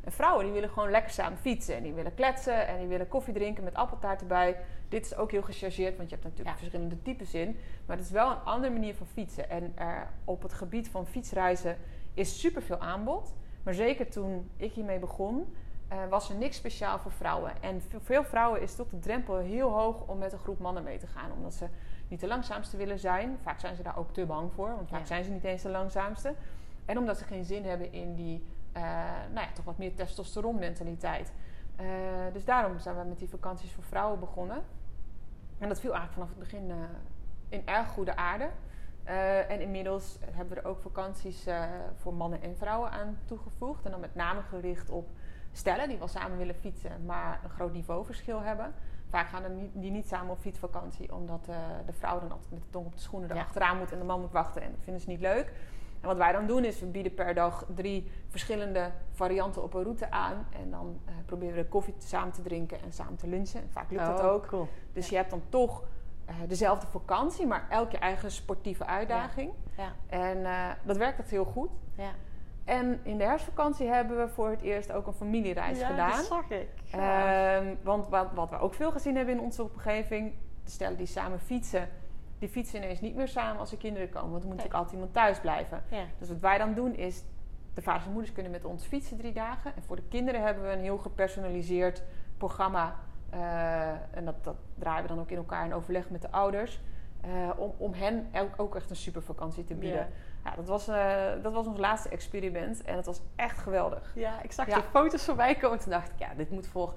En vrouwen die willen gewoon lekker samen fietsen. En die willen kletsen en die willen koffie drinken met appeltaart erbij. Dit is ook heel gechargeerd, want je hebt natuurlijk verschillende types in. Maar het is wel een andere manier van fietsen. En er, op het gebied van fietsreizen is superveel aanbod. Maar zeker toen ik hiermee begon, uh, was er niks speciaal voor vrouwen. En voor veel vrouwen is toch de drempel heel hoog om met een groep mannen mee te gaan. Omdat ze niet de langzaamste willen zijn. Vaak zijn ze daar ook te bang voor, want vaak zijn ze niet eens de langzaamste. En omdat ze geen zin hebben in die uh, nou ja, toch wat meer testosteron mentaliteit. Uh, dus daarom zijn we met die vakanties voor vrouwen begonnen. En dat viel eigenlijk vanaf het begin uh, in erg goede aarde. en inmiddels hebben we er ook vakanties voor mannen en vrouwen aan toegevoegd. En dan met name gericht op stellen die wel samen willen fietsen, maar een groot niveauverschil hebben. Vaak gaan die niet samen op fietsvakantie, omdat de vrouw dan altijd met de tong op de schoenen erachteraan ja. moet en de man moet wachten. En dat vinden ze niet leuk. En wat wij dan doen is, we bieden per dag drie verschillende varianten op een route aan. En dan uh, proberen we koffie samen te drinken en samen te lunchen. En vaak lukt dat oh, ook. Cool. Dus je hebt dan toch uh, dezelfde vakantie, maar elk je eigen sportieve uitdaging. Ja. En uh, dat werkt echt heel goed. Ja. En in de herfstvakantie hebben we voor het eerst ook een familiereis ja, gedaan. dat zag ik. Um, want wat, wat we ook veel gezien hebben in onze omgeving... de stellen die samen fietsen die fietsen ineens niet meer samen als er kinderen komen. Want dan moet natuurlijk altijd iemand thuis blijven. Ja. Dus wat wij dan doen is... De vaders en moeders kunnen met ons fietsen drie dagen. En voor de kinderen hebben we een heel gepersonaliseerd programma. Uh, en dat, dat, draaien we dan ook in elkaar in overleg met de ouders. Uh, om, om hen ook, echt een super vakantie te bieden. Ja. Ja, dat, was, uh, dat was ons laatste experiment. En het was echt geweldig. Ja, ik zag Ja. de foto's voorbij komen. Toen dacht ik, ja, dit moet voor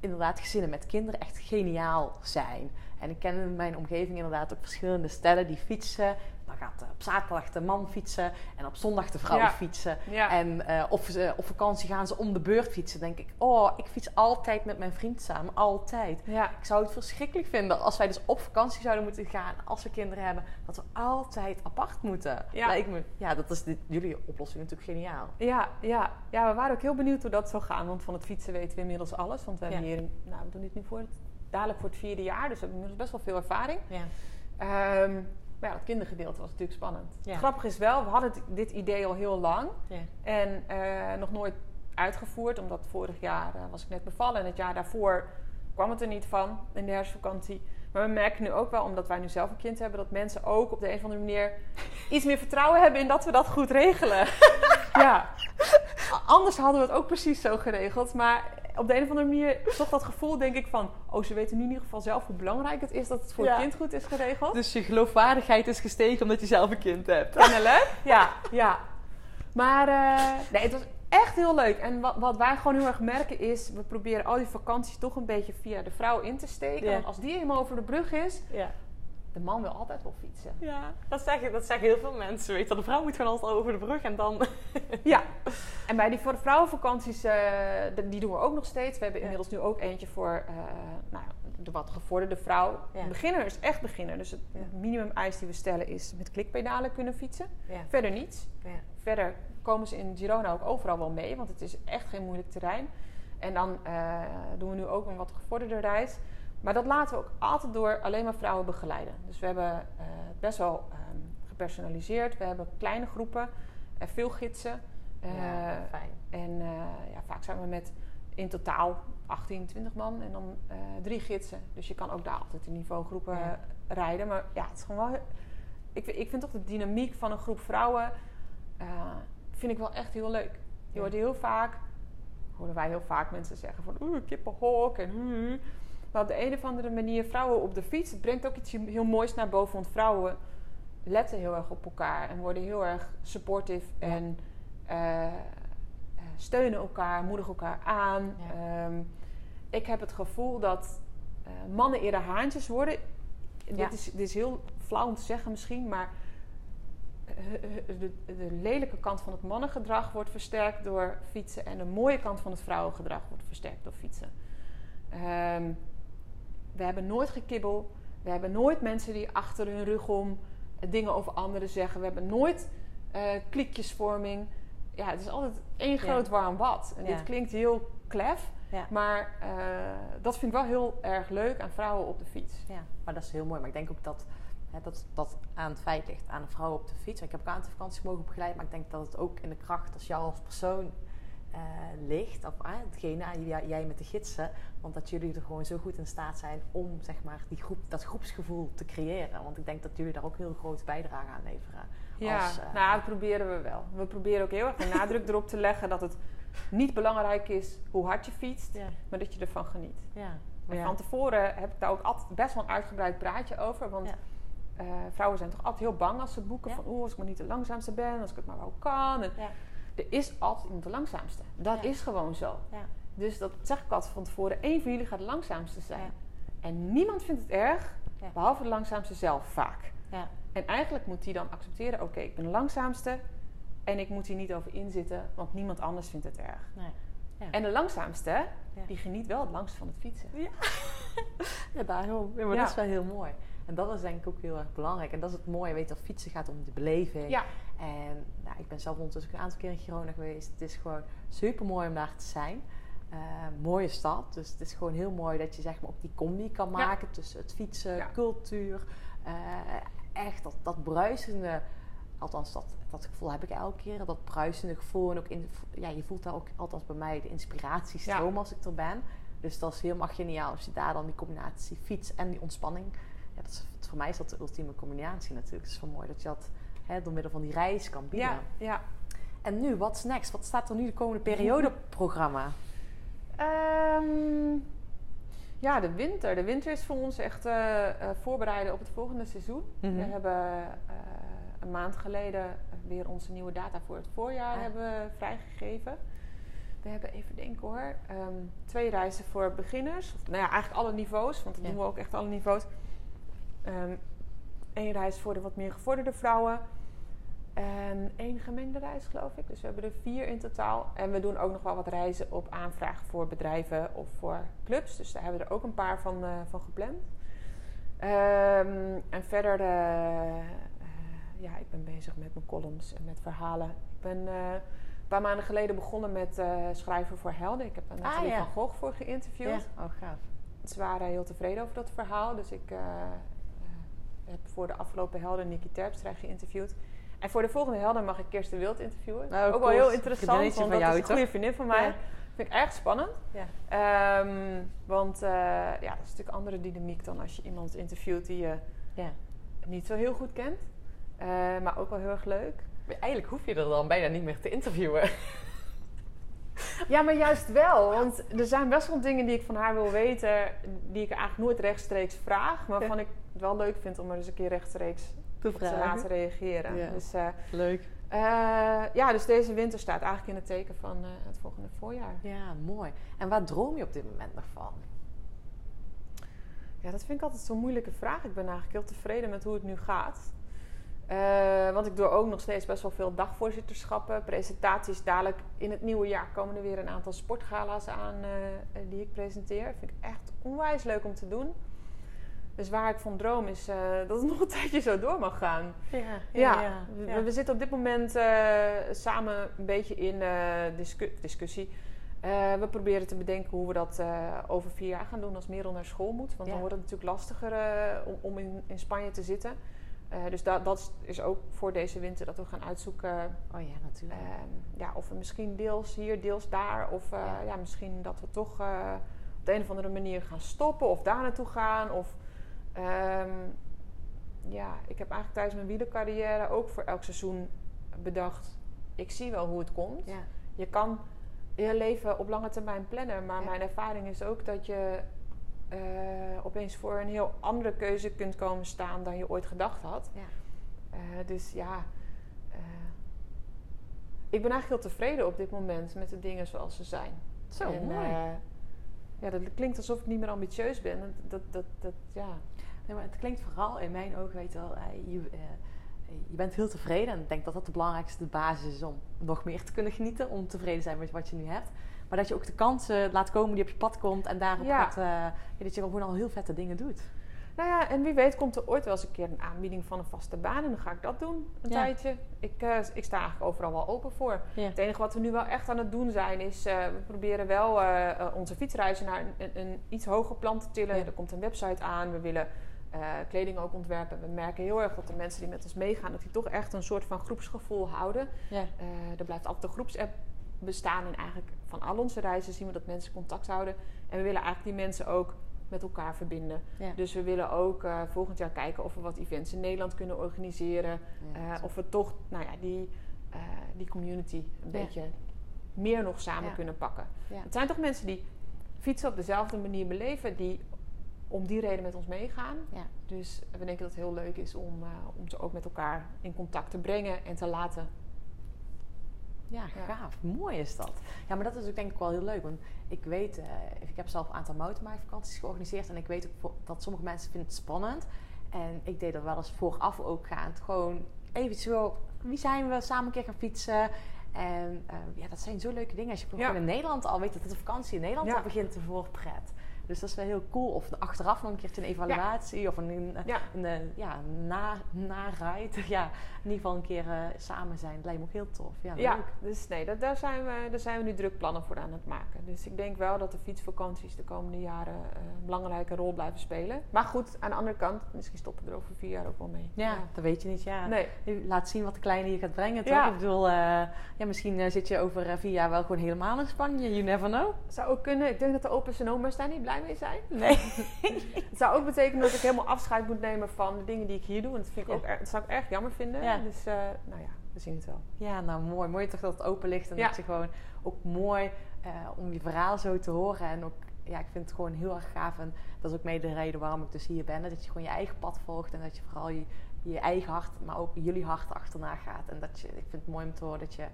inderdaad gezinnen met kinderen echt geniaal zijn. En ik ken in mijn omgeving inderdaad ook verschillende stellen die fietsen. Dan gaat eh, op zaterdag de man fietsen en op zondag de vrouw Ja. fietsen. Ja. En eh, of ze, op vakantie gaan ze om de beurt fietsen. Dan denk ik, oh, ik fiets altijd met mijn vriend samen. Altijd. ja. Ik zou het verschrikkelijk vinden als wij dus op vakantie zouden moeten gaan als we kinderen hebben. Dat we altijd apart moeten. Ja. Lijkt me, ja, dat is dit, jullie oplossing natuurlijk geniaal. Ja, ja, ja, we waren ook heel benieuwd hoe dat zou gaan. Want van het fietsen weten we inmiddels alles. Want we, hebben hier, nou, we doen dit nu voor het, dadelijk voor het vierde jaar. Dus we hebben inmiddels best wel veel ervaring. Ja. Ehm, maar ja, het kindergedeelte was natuurlijk spannend. Ja. Grappig is wel, we hadden het- dit idee al heel lang. Ja. En eh, nog nooit uitgevoerd. Omdat vorig jaar eh, was ik net bevallen. En het jaar daarvoor kwam het er niet van in de herfstvakantie. Maar we merken nu ook wel, omdat wij nu zelf een kind hebben... dat mensen ook op de een of andere manier iets meer vertrouwen hebben... in dat we dat goed regelen. *laughs* ja. Anders hadden we het ook precies zo geregeld. Maar op de een of andere manier toch dat gevoel, denk ik, van... oh, ze weten nu in ieder geval zelf hoe belangrijk het is... dat het voor Ja. het kind goed is geregeld. Dus je geloofwaardigheid is gestegen omdat je zelf een kind hebt. Kennelijk. Ja, ja. Maar eh, nee, het was echt heel leuk. En wat, wat wij gewoon heel erg merken is... we proberen al die vakanties toch een beetje via de vrouw in te steken. Ja. Want als die eenmaal over de brug is... Ja. de man wil altijd wel fietsen. Ja, dat zeggen, dat zeggen heel veel mensen. Weet je, de vrouw moet gewoon altijd over de brug en dan... *laughs* Ja. En bij die voor de vrouwenvakanties, de- die doen we ook nog steeds. We hebben Ja. inmiddels nu ook eentje voor eh, nou, de wat gevorderde vrouw. Ja. Beginner is echt beginner. Dus het Ja. minimum eis die we stellen is met klikpedalen kunnen fietsen. Ja. Verder niets. Ja. Verder komen ze in Girona ook overal wel mee, want het is echt geen moeilijk terrein. En dan eh, doen we nu ook een wat gevorderde reis. Maar dat laten we ook altijd door alleen maar vrouwen begeleiden. Dus we hebben eh, best wel ehm, gepersonaliseerd. We hebben kleine groepen, en veel gidsen. Ja, fijn. en ja, vaak zijn we met in totaal 18, 20 man en dan eh, drie gidsen. Dus je kan ook daar altijd in niveaugroepen Ja. rijden. Maar ja, het is gewoon wel... Ik, vind- ik vind toch de dynamiek van een groep vrouwen... eh, vind ik wel echt heel leuk. Je Ja. hoort heel vaak... Horen wij heel vaak mensen zeggen van... Oeh, kippenhok en... Maar op de een of andere manier... Vrouwen op de fiets... Het brengt ook iets heel moois naar boven. Want vrouwen letten heel erg op elkaar. En worden heel erg supportive. Ja. En eh, steunen elkaar, moedigen elkaar aan. Ja. Ehm, ik heb het gevoel dat eh, mannen eerder haantjes worden. Ja. Dit, is, dit is heel flauw om te zeggen misschien, maar eh, de, de lelijke kant van het mannengedrag wordt versterkt door fietsen en de mooie kant van het vrouwengedrag wordt versterkt door fietsen. Ehm, we hebben nooit gekibbel. We hebben nooit mensen die achter hun rug om dingen over anderen zeggen. We hebben nooit uh, klikjesvorming. Ja, het is altijd één groot warm bad. En dit klinkt heel klef. Maar uh, dat vind ik wel heel erg leuk aan vrouwen op de fiets. Ja, maar dat is heel mooi. Maar ik denk ook dat hè, dat, dat aan het feit ligt, aan een vrouw op de fiets. Ik heb ook een aantal vakanties mogen begeleid, maar ik denk dat het ook in de kracht als jou als persoon uh, ligt. Of uh, hetgene jij met de gidsen. Want dat jullie er gewoon zo goed in staat zijn om zeg maar, die groep, dat groepsgevoel te creëren. Want ik denk dat jullie daar ook heel grote bijdrage aan leveren. Ja, als, uh, nou, dat proberen we wel. We proberen ook heel erg de nadruk erop te leggen dat het niet belangrijk is hoe hard je fietst, ja. maar dat je ervan geniet. Ja. ja. van tevoren heb ik daar ook altijd best wel een uitgebreid praatje over. Want uh, vrouwen zijn toch altijd heel bang als ze boeken. Van oeh, als ik maar niet de langzaamste ben, als ik het maar wel kan. En er is altijd iemand de langzaamste. Dat is gewoon zo. Dus dat zeg ik altijd van tevoren. Eén van jullie gaat de langzaamste zijn. En niemand vindt het erg, behalve de langzaamste zelf vaak. En eigenlijk moet die dan accepteren: oké, ik ben de langzaamste. En ik moet hier niet over inzitten, want niemand anders vindt het erg. Nee. Ja. En de langzaamste, die geniet wel het langst van het fietsen. Ja, *laughs* ja daarom. Ja, maar dat is wel heel mooi. En dat is denk ik ook heel erg belangrijk. En dat is het mooie, weet dat fietsen gaat om de beleving. Ja. En nou, ik ben zelf ondertussen een aantal keer in Girona geweest. Het is gewoon super mooi om daar te zijn. Uh, mooie stad. Dus het is gewoon heel mooi dat je zeg maar op die combi kan maken tussen het fietsen, cultuur. Uh, echt dat, dat bruisende althans dat, dat gevoel heb ik elke keer. Dat bruisende gevoel. En ook in, ja, je voelt daar ook, althans bij mij, de inspiratiestroom ja. als ik er ben. Dus dat is helemaal geniaal als je daar dan die combinatie fiets en die ontspanning. Ja, dat is, voor mij is dat de ultieme combinatie natuurlijk. Het is wel mooi dat je dat hè, door middel van die reis kan bieden. Ja, ja. En nu, what's next? Wat staat er nu de komende periode programma? Um, ja, de winter. De winter is voor ons echt uh, voorbereiden op het volgende seizoen. We mhm. hebben uh, een maand geleden weer onze nieuwe data voor het voorjaar hebben vrijgegeven. We hebben even denken hoor. Ehm, twee reizen voor beginners. Of, nou ja, eigenlijk alle niveaus, want dat doen we ook echt alle niveaus. Eén ehm, reis voor de wat meer gevorderde vrouwen. En één gemengde reis, geloof ik. Dus we hebben er vier in totaal. En we doen ook nog wel wat reizen op aanvraag voor bedrijven of voor clubs. Dus daar hebben we er ook een paar van, uh, van gepland. Um, en verder uh, ja, ik ben bezig met mijn columns en met verhalen. Ik ben een paar maanden geleden begonnen met schrijven voor Helden. Ik heb daar Nathalie ah, van Gogh voor geïnterviewd. Ja. Oh, gaaf. Ze waren heel tevreden over dat verhaal. Dus ik heb voor de afgelopen Helden Nicky Terpstra geïnterviewd. En voor de volgende Helden mag ik Kirsten Wild interviewen. Oh, ook wel heel interessant, want van dat jou, is een goede vriendin van mij. Ja. Vind ik erg spannend. Ja. Um, want ja, dat is natuurlijk een andere dynamiek dan als je iemand interviewt die je ja. niet zo heel goed kent. Uh, maar ook wel heel erg leuk. Eigenlijk hoef je er dan bijna niet meer te interviewen. *laughs* Ja, maar juist wel. Want er zijn best wel dingen die ik van haar wil weten, die ik eigenlijk nooit rechtstreeks vraag, maar waarvan ik het wel leuk vind om er eens een keer rechtstreeks te, te laten reageren. Ja. Dus, uh, leuk. Uh, ja, dus deze winter staat eigenlijk in het teken van uh, het volgende voorjaar. Ja, mooi. En waar droom je op dit moment nog van? Ja, dat vind ik altijd zo'n moeilijke vraag. Ik ben eigenlijk heel tevreden met hoe het nu gaat. Uh, want ik doe ook nog steeds best wel veel dagvoorzitterschappen, presentaties. Dadelijk in het nieuwe jaar komen er weer een aantal sportgala's aan uh, die ik presenteer. Dat vind ik echt onwijs leuk om te doen. Dus waar ik van droom is uh, dat het *laughs* nog een tijdje zo door mag gaan. Ja, ja, ja, we, we, zitten op dit moment samen een beetje in discu discussie. we proberen te bedenken hoe we dat over vier jaar gaan doen als Merel naar school moet. Want dan wordt het natuurlijk lastiger om, om in, in Spanje te zitten. Dus dat, dat is ook voor deze winter dat we gaan uitzoeken. Oh ja, natuurlijk. Uh, ja, of we misschien deels hier, deels daar. Of ja. misschien dat we toch eh, op de een of andere manier gaan stoppen of daar naartoe gaan. Of um, ja, ik heb eigenlijk tijdens mijn wielercarrière ook voor elk seizoen bedacht. Ik zie wel hoe het komt. Ja. Je kan je leven op lange termijn plannen. Maar mijn ervaring is ook dat je uh, opeens voor een heel andere keuze kunt komen staan dan je ooit gedacht had. Ja. Uh, dus ja, uh, ik ben eigenlijk heel tevreden op dit moment met de dingen zoals ze zijn. Zo en, mooi. ja, dat klinkt alsof ik niet meer ambitieus ben. Dat, dat, dat, dat ja. Nee, maar het klinkt vooral in mijn ogen, weet je wel, je, je bent heel tevreden. En ik denk dat dat de belangrijkste basis is om nog meer te kunnen genieten. Om tevreden te zijn met wat je nu hebt. Maar dat je ook de kansen laat komen die op je pad komt. En daarop ja. gaat, uh, dat je gewoon al heel vette dingen doet. Nou ja, en wie weet komt er ooit wel eens een keer een aanbieding van een vaste baan. En dan ga ik dat doen, een Ja. tijdje. Ik, eh, ik sta eigenlijk overal wel open voor. Het enige wat we nu wel echt aan het doen zijn, is eh, we proberen wel eh, eh, onze fietsreizen naar een, een, iets hoger plan te tillen. Er komt een website aan. We willen eh, kleding ook ontwerpen. We merken heel erg dat de mensen die met ons meegaan, dat die toch echt een soort van groepsgevoel houden. Ja. Eh, er blijft altijd een groepsapp bestaan. En eigenlijk van al onze reizen zien we dat mensen contact houden. En we willen eigenlijk die mensen ook met elkaar verbinden. Ja. Dus we willen ook eh, volgend jaar kijken of we wat events in Nederland kunnen organiseren. Ja, of we toch nou ja, die, die community een beetje meer nog samen kunnen pakken. Het zijn toch mensen die fietsen op dezelfde manier beleven, die om die reden met ons meegaan. Ja. Dus we denken dat het heel leuk is om, eh, om ze ook met elkaar in contact te brengen en te laten. Ja, Ja. gaaf. Mooi is dat. Ja, maar dat is ook denk ik wel heel leuk. Want ik weet, eh, ik heb zelf een aantal mountainbike-vakanties georganiseerd. En ik weet ook dat sommige mensen vinden het spannend. En ik deed dat wel eens vooraf ook gaand. Gewoon even zo, wie zijn we? Samen een keer gaan fietsen. En eh, ja, dat zijn zo leuke dingen. Als je Ja. in Nederland al weet dat het de vakantie in Nederland al begint te voorpret. Dus dat is wel heel cool. Of achteraf nog een keertje een evaluatie. Of een, een, Ja. een, eh, ja, na, na-ride. *laughs* Ja, in ieder geval een keer eh, samen zijn. Dat lijkt me ook heel tof. Ja, Ja, leuk. dus nee, dat, daar, zijn we, daar zijn we nu druk plannen voor aan het maken. Dus ik denk wel dat de fietsvakanties de komende jaren eh, een belangrijke rol blijven spelen. Maar goed, aan de andere kant, misschien stoppen we er over vier jaar ook wel mee. Ja, dat weet je niet. Ja. Nee, Laat zien wat de kleine je gaat brengen, toch? Ik bedoel, ja, misschien zit je over vier jaar wel gewoon helemaal in Spanje. You never know. zou ook kunnen. Ik denk dat de opa's en oma's daar niet blij mee zijn. Nee. *laughs* Het zou ook betekenen dat ik helemaal afscheid moet nemen van de dingen die ik hier doe. En dat, vind ik Ja. ook dat zou ik erg jammer vinden. Ja. Dus, eh, nou ja, we zien het wel. Ja, nou mooi. Mooi toch dat het open ligt en dat je gewoon ook mooi eh, om je verhaal zo te horen. En ook, ja, ik vind het gewoon heel erg gaaf. En dat is ook mede de reden waarom ik dus hier ben. Dat je gewoon je eigen pad volgt en dat je vooral je, je eigen hart, maar ook jullie hart achterna gaat. En dat je, ik vind het mooi om te horen dat je,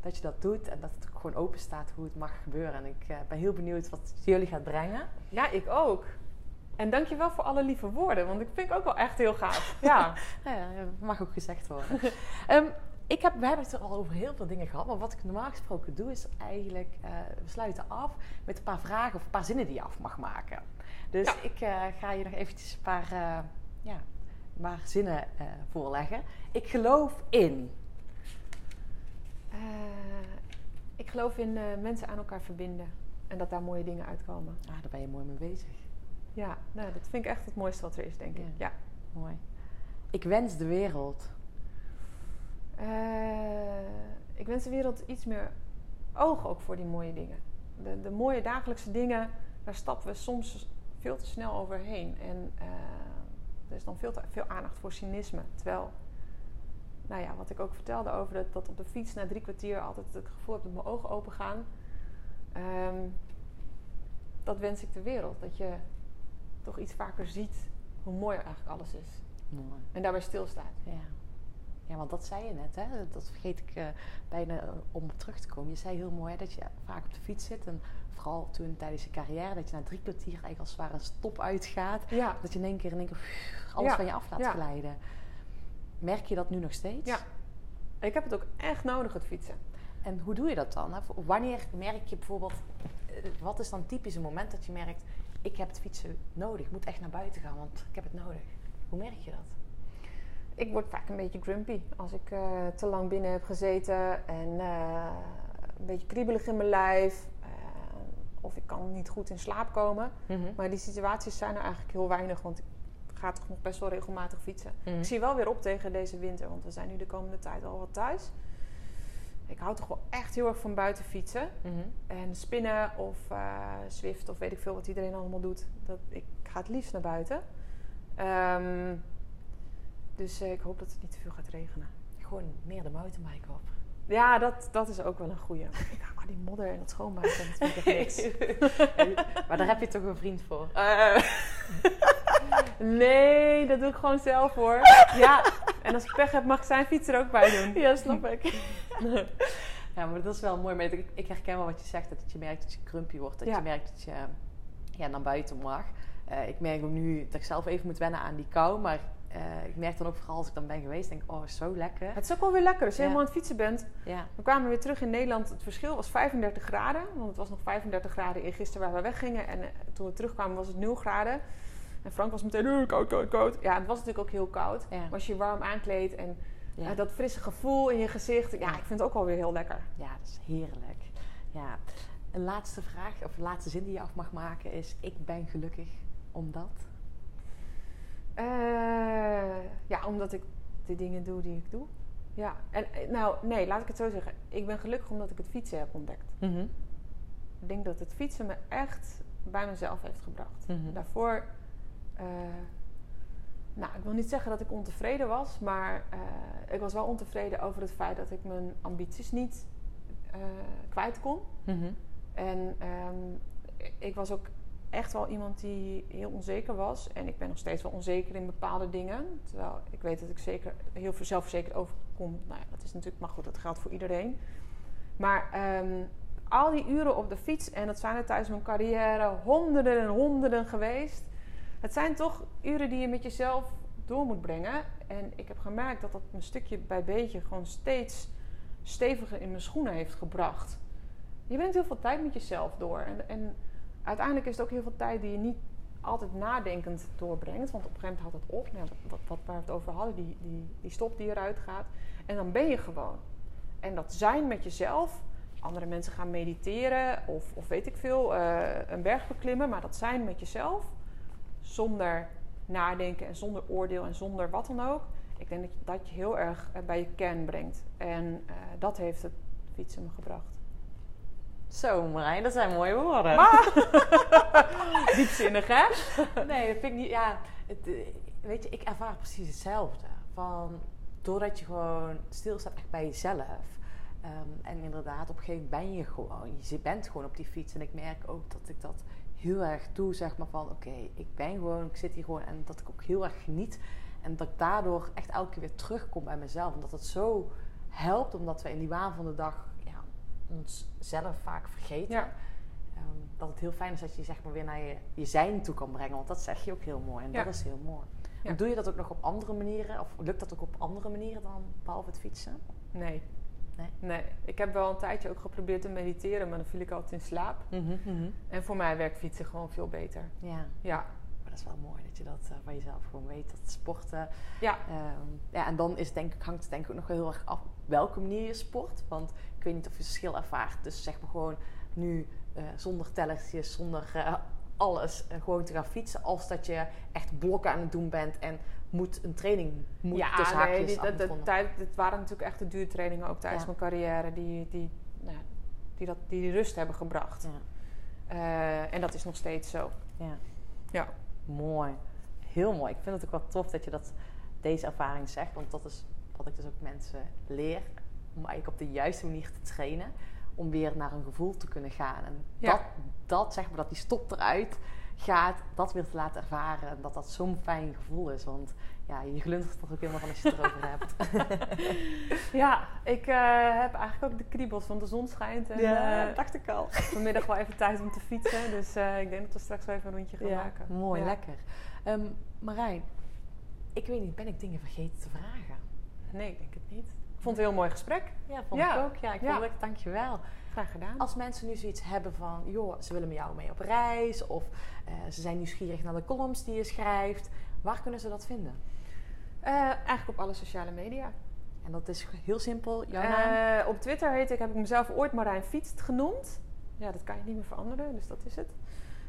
dat je dat doet en dat het ook gewoon open staat hoe het mag gebeuren. En ik eh, ben heel benieuwd wat het jullie gaat brengen. Ja, ik ook. En dankjewel voor alle lieve woorden, want ik vind ik ook wel echt heel gaaf. Ja. Ja, *laughs* ja, dat mag ook gezegd worden. *laughs* Ehm, ik heb, we hebben het er al over heel veel dingen gehad. Maar wat ik normaal gesproken doe, is eigenlijk... eh, we sluiten af met een paar vragen of een paar zinnen die je af mag maken. Dus Ja. ik eh, ga je nog eventjes een paar, ja, een paar zinnen voorleggen. Ik geloof in... Eh, ik geloof in eh, mensen aan elkaar verbinden. En dat daar mooie dingen uitkomen. Ah, daar ben je mooi mee bezig. Ja, nou, dat vind ik echt het mooiste wat er is, denk ik. Ja. Mooi. Ik wens de wereld... Eh, ik wens de wereld iets meer oog ook voor die mooie dingen. De, de mooie dagelijkse dingen, daar stappen we soms veel te snel overheen. En er is dan veel te veel aandacht voor cynisme. Terwijl, nou ja, wat ik ook vertelde over dat, dat op de fiets na drie kwartier altijd het gevoel heb dat mijn ogen open gaan. Ehm, dat wens ik de wereld. Dat je toch iets vaker ziet hoe mooi eigenlijk alles is. Mooi. En daarbij stilstaat. Ja. ja, want dat zei je net, hè? dat vergeet ik eh, bijna eh, om terug te komen. Je zei heel mooi hè, dat je vaak op de fiets zit en vooral toen tijdens je carrière, dat je na drie kwartier eigenlijk als het ware een stop uitgaat. Ja, Dat je in één keer in één keer alles Ja, van je af laat ja. glijden. Merk je dat nu nog steeds? Ja. ik heb het ook echt nodig, het fietsen. En hoe doe je dat dan? hè? Wanneer merk je bijvoorbeeld, eh, wat is dan typisch een moment dat je merkt, ik heb het fietsen nodig, ik moet echt naar buiten gaan, want ik heb het nodig. Hoe merk je dat? Ik word vaak een beetje grumpy als ik eh, te lang binnen heb gezeten en eh, een beetje kriebelig in mijn lijf. of ik kan niet goed in slaap komen. Maar die situaties zijn er eigenlijk heel weinig, want ga toch nog best wel regelmatig fietsen. Mhm. Ik zie wel weer op tegen deze winter, want we zijn nu de komende tijd al wat thuis. Ik hou toch wel echt heel erg van buiten fietsen. Mhm. En spinnen of eh Zwift of weet ik veel wat iedereen allemaal doet. Dat, ik ga het liefst naar buiten. Ehm, dus eh, ik hoop dat het niet te veel gaat regenen. Gewoon meer de mountainbike op. Ja, dat, dat is ook wel een goeie. *laughs* Maar die modder en dat schoonmaken, dat vind ik niks. *laughs* maar daar heb je toch een vriend voor? *laughs* Nee, dat doe ik gewoon zelf hoor. Ja, en als ik pech heb mag ik zijn fiets er ook bij doen. Ja, snap ik. *laughs* ja, maar dat is wel mooi. Maar ik, ik herken wel wat je zegt. Dat je merkt dat je krumpje wordt. Dat Ja. je merkt dat je ja, naar buiten mag. Eh, ik merk ook nu dat ik zelf even moet wennen aan die kou. Maar eh, ik merk dan ook vooral als ik dan ben geweest. Denk ik, oh, zo lekker. Het is ook wel weer lekker als je Ja. helemaal aan het fietsen bent. Ja, We kwamen weer terug in Nederland. Het verschil was 35 graden. Want het was nog 35 graden in gisteren waar we weggingen. En eh, toen we terugkwamen was het 0 graden. En Frank was meteen, "Eh, koud, koud, koud. Ja, het was natuurlijk ook heel koud. Ja. Maar als je je warm aankleedt en Ja. eh, dat frisse gevoel in je gezicht. Ja, ik vind het ook alweer heel lekker. Ja, dat is heerlijk. Ja. Een laatste vraag, of laatste zin die je af mag maken is... Ik ben gelukkig omdat... Eh, ja, omdat ik de dingen doe die ik doe. Ja, en eh, nou, nee, laat ik het zo zeggen. Ik ben gelukkig omdat ik het fietsen heb ontdekt. Mhm. Ik denk dat het fietsen me echt bij mezelf heeft gebracht. Mhm. Daarvoor, eh, nou, ik wil niet zeggen dat ik ontevreden was, maar eh, ik was wel ontevreden over het feit dat ik mijn ambities niet eh, kwijt kon. Mhm. En ehm, ik was ook echt wel iemand die heel onzeker was. En ik ben nog steeds wel onzeker in bepaalde dingen. Terwijl ik weet dat ik zeker heel zelfverzekerd overkom. Nou ja, dat is natuurlijk, maar goed, dat geldt voor iedereen. Maar ehm, al die uren op de fiets, en dat zijn er tijdens mijn carrière honderden en honderden geweest. Het zijn toch uren die je met jezelf door moet brengen. En ik heb gemerkt dat dat een stukje bij beetje gewoon steeds steviger in mijn schoenen heeft gebracht. Je bent heel veel tijd met jezelf door. En, en uiteindelijk is het ook heel veel tijd die je niet altijd nadenkend doorbrengt. Want op een gegeven moment houdt het op. Nou, wat, wat, we het over hadden, die, die, die stop die eruit gaat. En dan ben je gewoon. En dat zijn met jezelf. Andere mensen gaan mediteren of, of weet ik veel, eh, een berg beklimmen. Maar dat zijn met jezelf. Zonder nadenken en zonder oordeel en zonder wat dan ook. Ik denk dat je, dat je heel erg eh, bij je kern brengt. En eh, dat heeft het fietsen me gebracht. Zo Marijn, dat zijn mooie woorden. *laughs* Diepzinnig, hè? Nee, dat vind ik niet. Ja, het, eh, weet je, ik ervaar precies hetzelfde. Van, doordat je gewoon stilstaat echt bij jezelf. Ehm, en inderdaad, op een gegeven moment ben je gewoon. Je bent gewoon op die fiets. En ik merk ook dat ik dat heel erg doe. Zeg maar van, oké, ik ben gewoon, ik zit hier gewoon. En dat ik ook heel erg geniet. En dat ik daardoor echt elke keer weer terugkom bij mezelf. En dat het zo helpt, omdat we in die waan van de dag ja, onszelf vaak vergeten. Ja. Ehm, dat het heel fijn is dat je je zeg maar weer naar je, je zijn toe kan brengen. Want dat zeg je ook heel mooi. En Ja. dat is heel mooi. Ja. En doe je dat ook nog op andere manieren? Of lukt dat ook op andere manieren dan behalve het fietsen? Nee. Nee. Nee. Ik heb wel een tijdje ook geprobeerd te mediteren, maar dan viel ik altijd in slaap. En voor mij werkt fietsen gewoon veel beter. Ja, Ja. maar dat is wel mooi dat je dat eh, van jezelf gewoon weet. Dat sporten. Ja. ehm, ja, en dan is, denk ik, hangt het denk ik ook nog wel heel erg af op welke manier je sport. Want ik weet niet of je verschil ervaart tussen zeg maar gewoon nu eh, zonder tellertjes, zonder eh, alles gewoon te gaan fietsen. Als dat je echt blokken aan het doen bent en moet een training moet ja, tussen nee, haakjes dit, dat, dat, afgevonden. tijd, dit waren natuurlijk echt de duurtrainingen ook tijdens Ja. mijn carrière die, die, nou, die, dat, die die rust hebben gebracht. Ja. Eh, en dat is nog steeds zo. Ja. Ja. Mooi. Heel mooi. Ik vind het ook wel tof dat je dat, deze ervaring zegt. Want dat is wat ik dus ook mensen leer. Om eigenlijk op de juiste manier te trainen. Om weer naar een gevoel te kunnen gaan. En dat, dat, zeg maar, dat die stop eruit gaat. Dat weer te laten ervaren. En dat dat zo'n fijn gevoel is. Want ja, je glundert er ook helemaal van als je het erover hebt. *laughs* Ja, ik eh, heb eigenlijk ook de kriebels, want de zon schijnt. En eh, dacht ik al. *laughs* vanmiddag wel even tijd om te fietsen. Dus eh, ik denk dat we straks wel even een rondje gaan Ja, maken. mooi, Ja. lekker. Ehm, Marijn, ik weet niet, ben ik dingen vergeten te vragen? Nee, ik denk het niet. Ik vond het een heel mooi gesprek. Ja, vond Ja. ik ook. Ja, ik Ja. vond het dankjewel. Graag gedaan. Als mensen nu zoiets hebben van, joh, ze willen met jou mee op reis, of eh, ze zijn nieuwsgierig naar de columns die je schrijft, waar kunnen ze dat vinden? Eh, eigenlijk op alle sociale media. En dat is heel simpel, jouw naam. Eh, op Twitter heet ik, heb ik mezelf ooit Marijn Fietst genoemd. Ja, dat kan je niet meer veranderen, dus dat is het.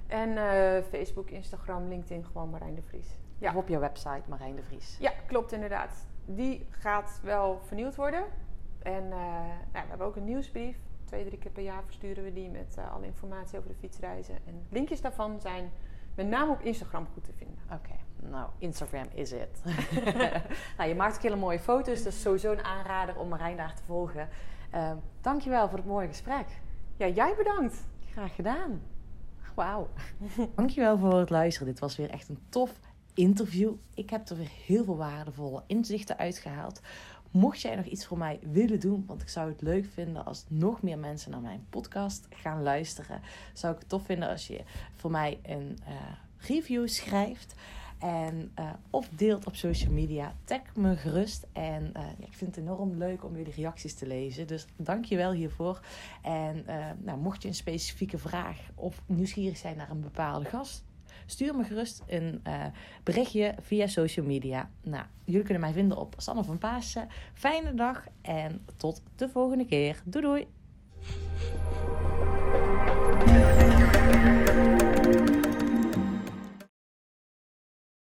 En Facebook, Instagram, LinkedIn, gewoon Marijn de Vries. Ja. Of op je website, Marijn de Vries. Ja, klopt inderdaad. Die gaat wel vernieuwd worden. En nou, we hebben ook een nieuwsbrief. Twee, drie keer per jaar versturen we die met eh, alle informatie over de fietsreizen. En linkjes daarvan zijn met name op Instagram goed te vinden. Oké, nou, Instagram is het. *laughs* nou, je maakt ook hele mooie foto's, dus sowieso een aanrader om Marijn daar te volgen. Uh, dankjewel voor het mooie gesprek. Ja, jij bedankt. Graag gedaan. Wauw. *laughs* Dankjewel voor het luisteren. Dit was weer echt een tof interview. Ik heb er weer heel veel waardevolle inzichten uitgehaald. Mocht jij nog iets voor mij willen doen, want ik zou het leuk vinden als nog meer mensen naar mijn podcast gaan luisteren, zou ik het tof vinden als je voor mij een uh, review schrijft. En, uh, of deelt op social media. Tag me gerust. En ja, ik vind het enorm leuk om jullie reacties te lezen. Dus dank je wel hiervoor. En nou, mocht je een specifieke vraag of nieuwsgierig zijn naar een bepaalde gast, stuur me gerust een uh, berichtje via social media. Nou, jullie kunnen mij vinden op Sanne van Paasen. Fijne dag en tot de volgende keer. Doei doei!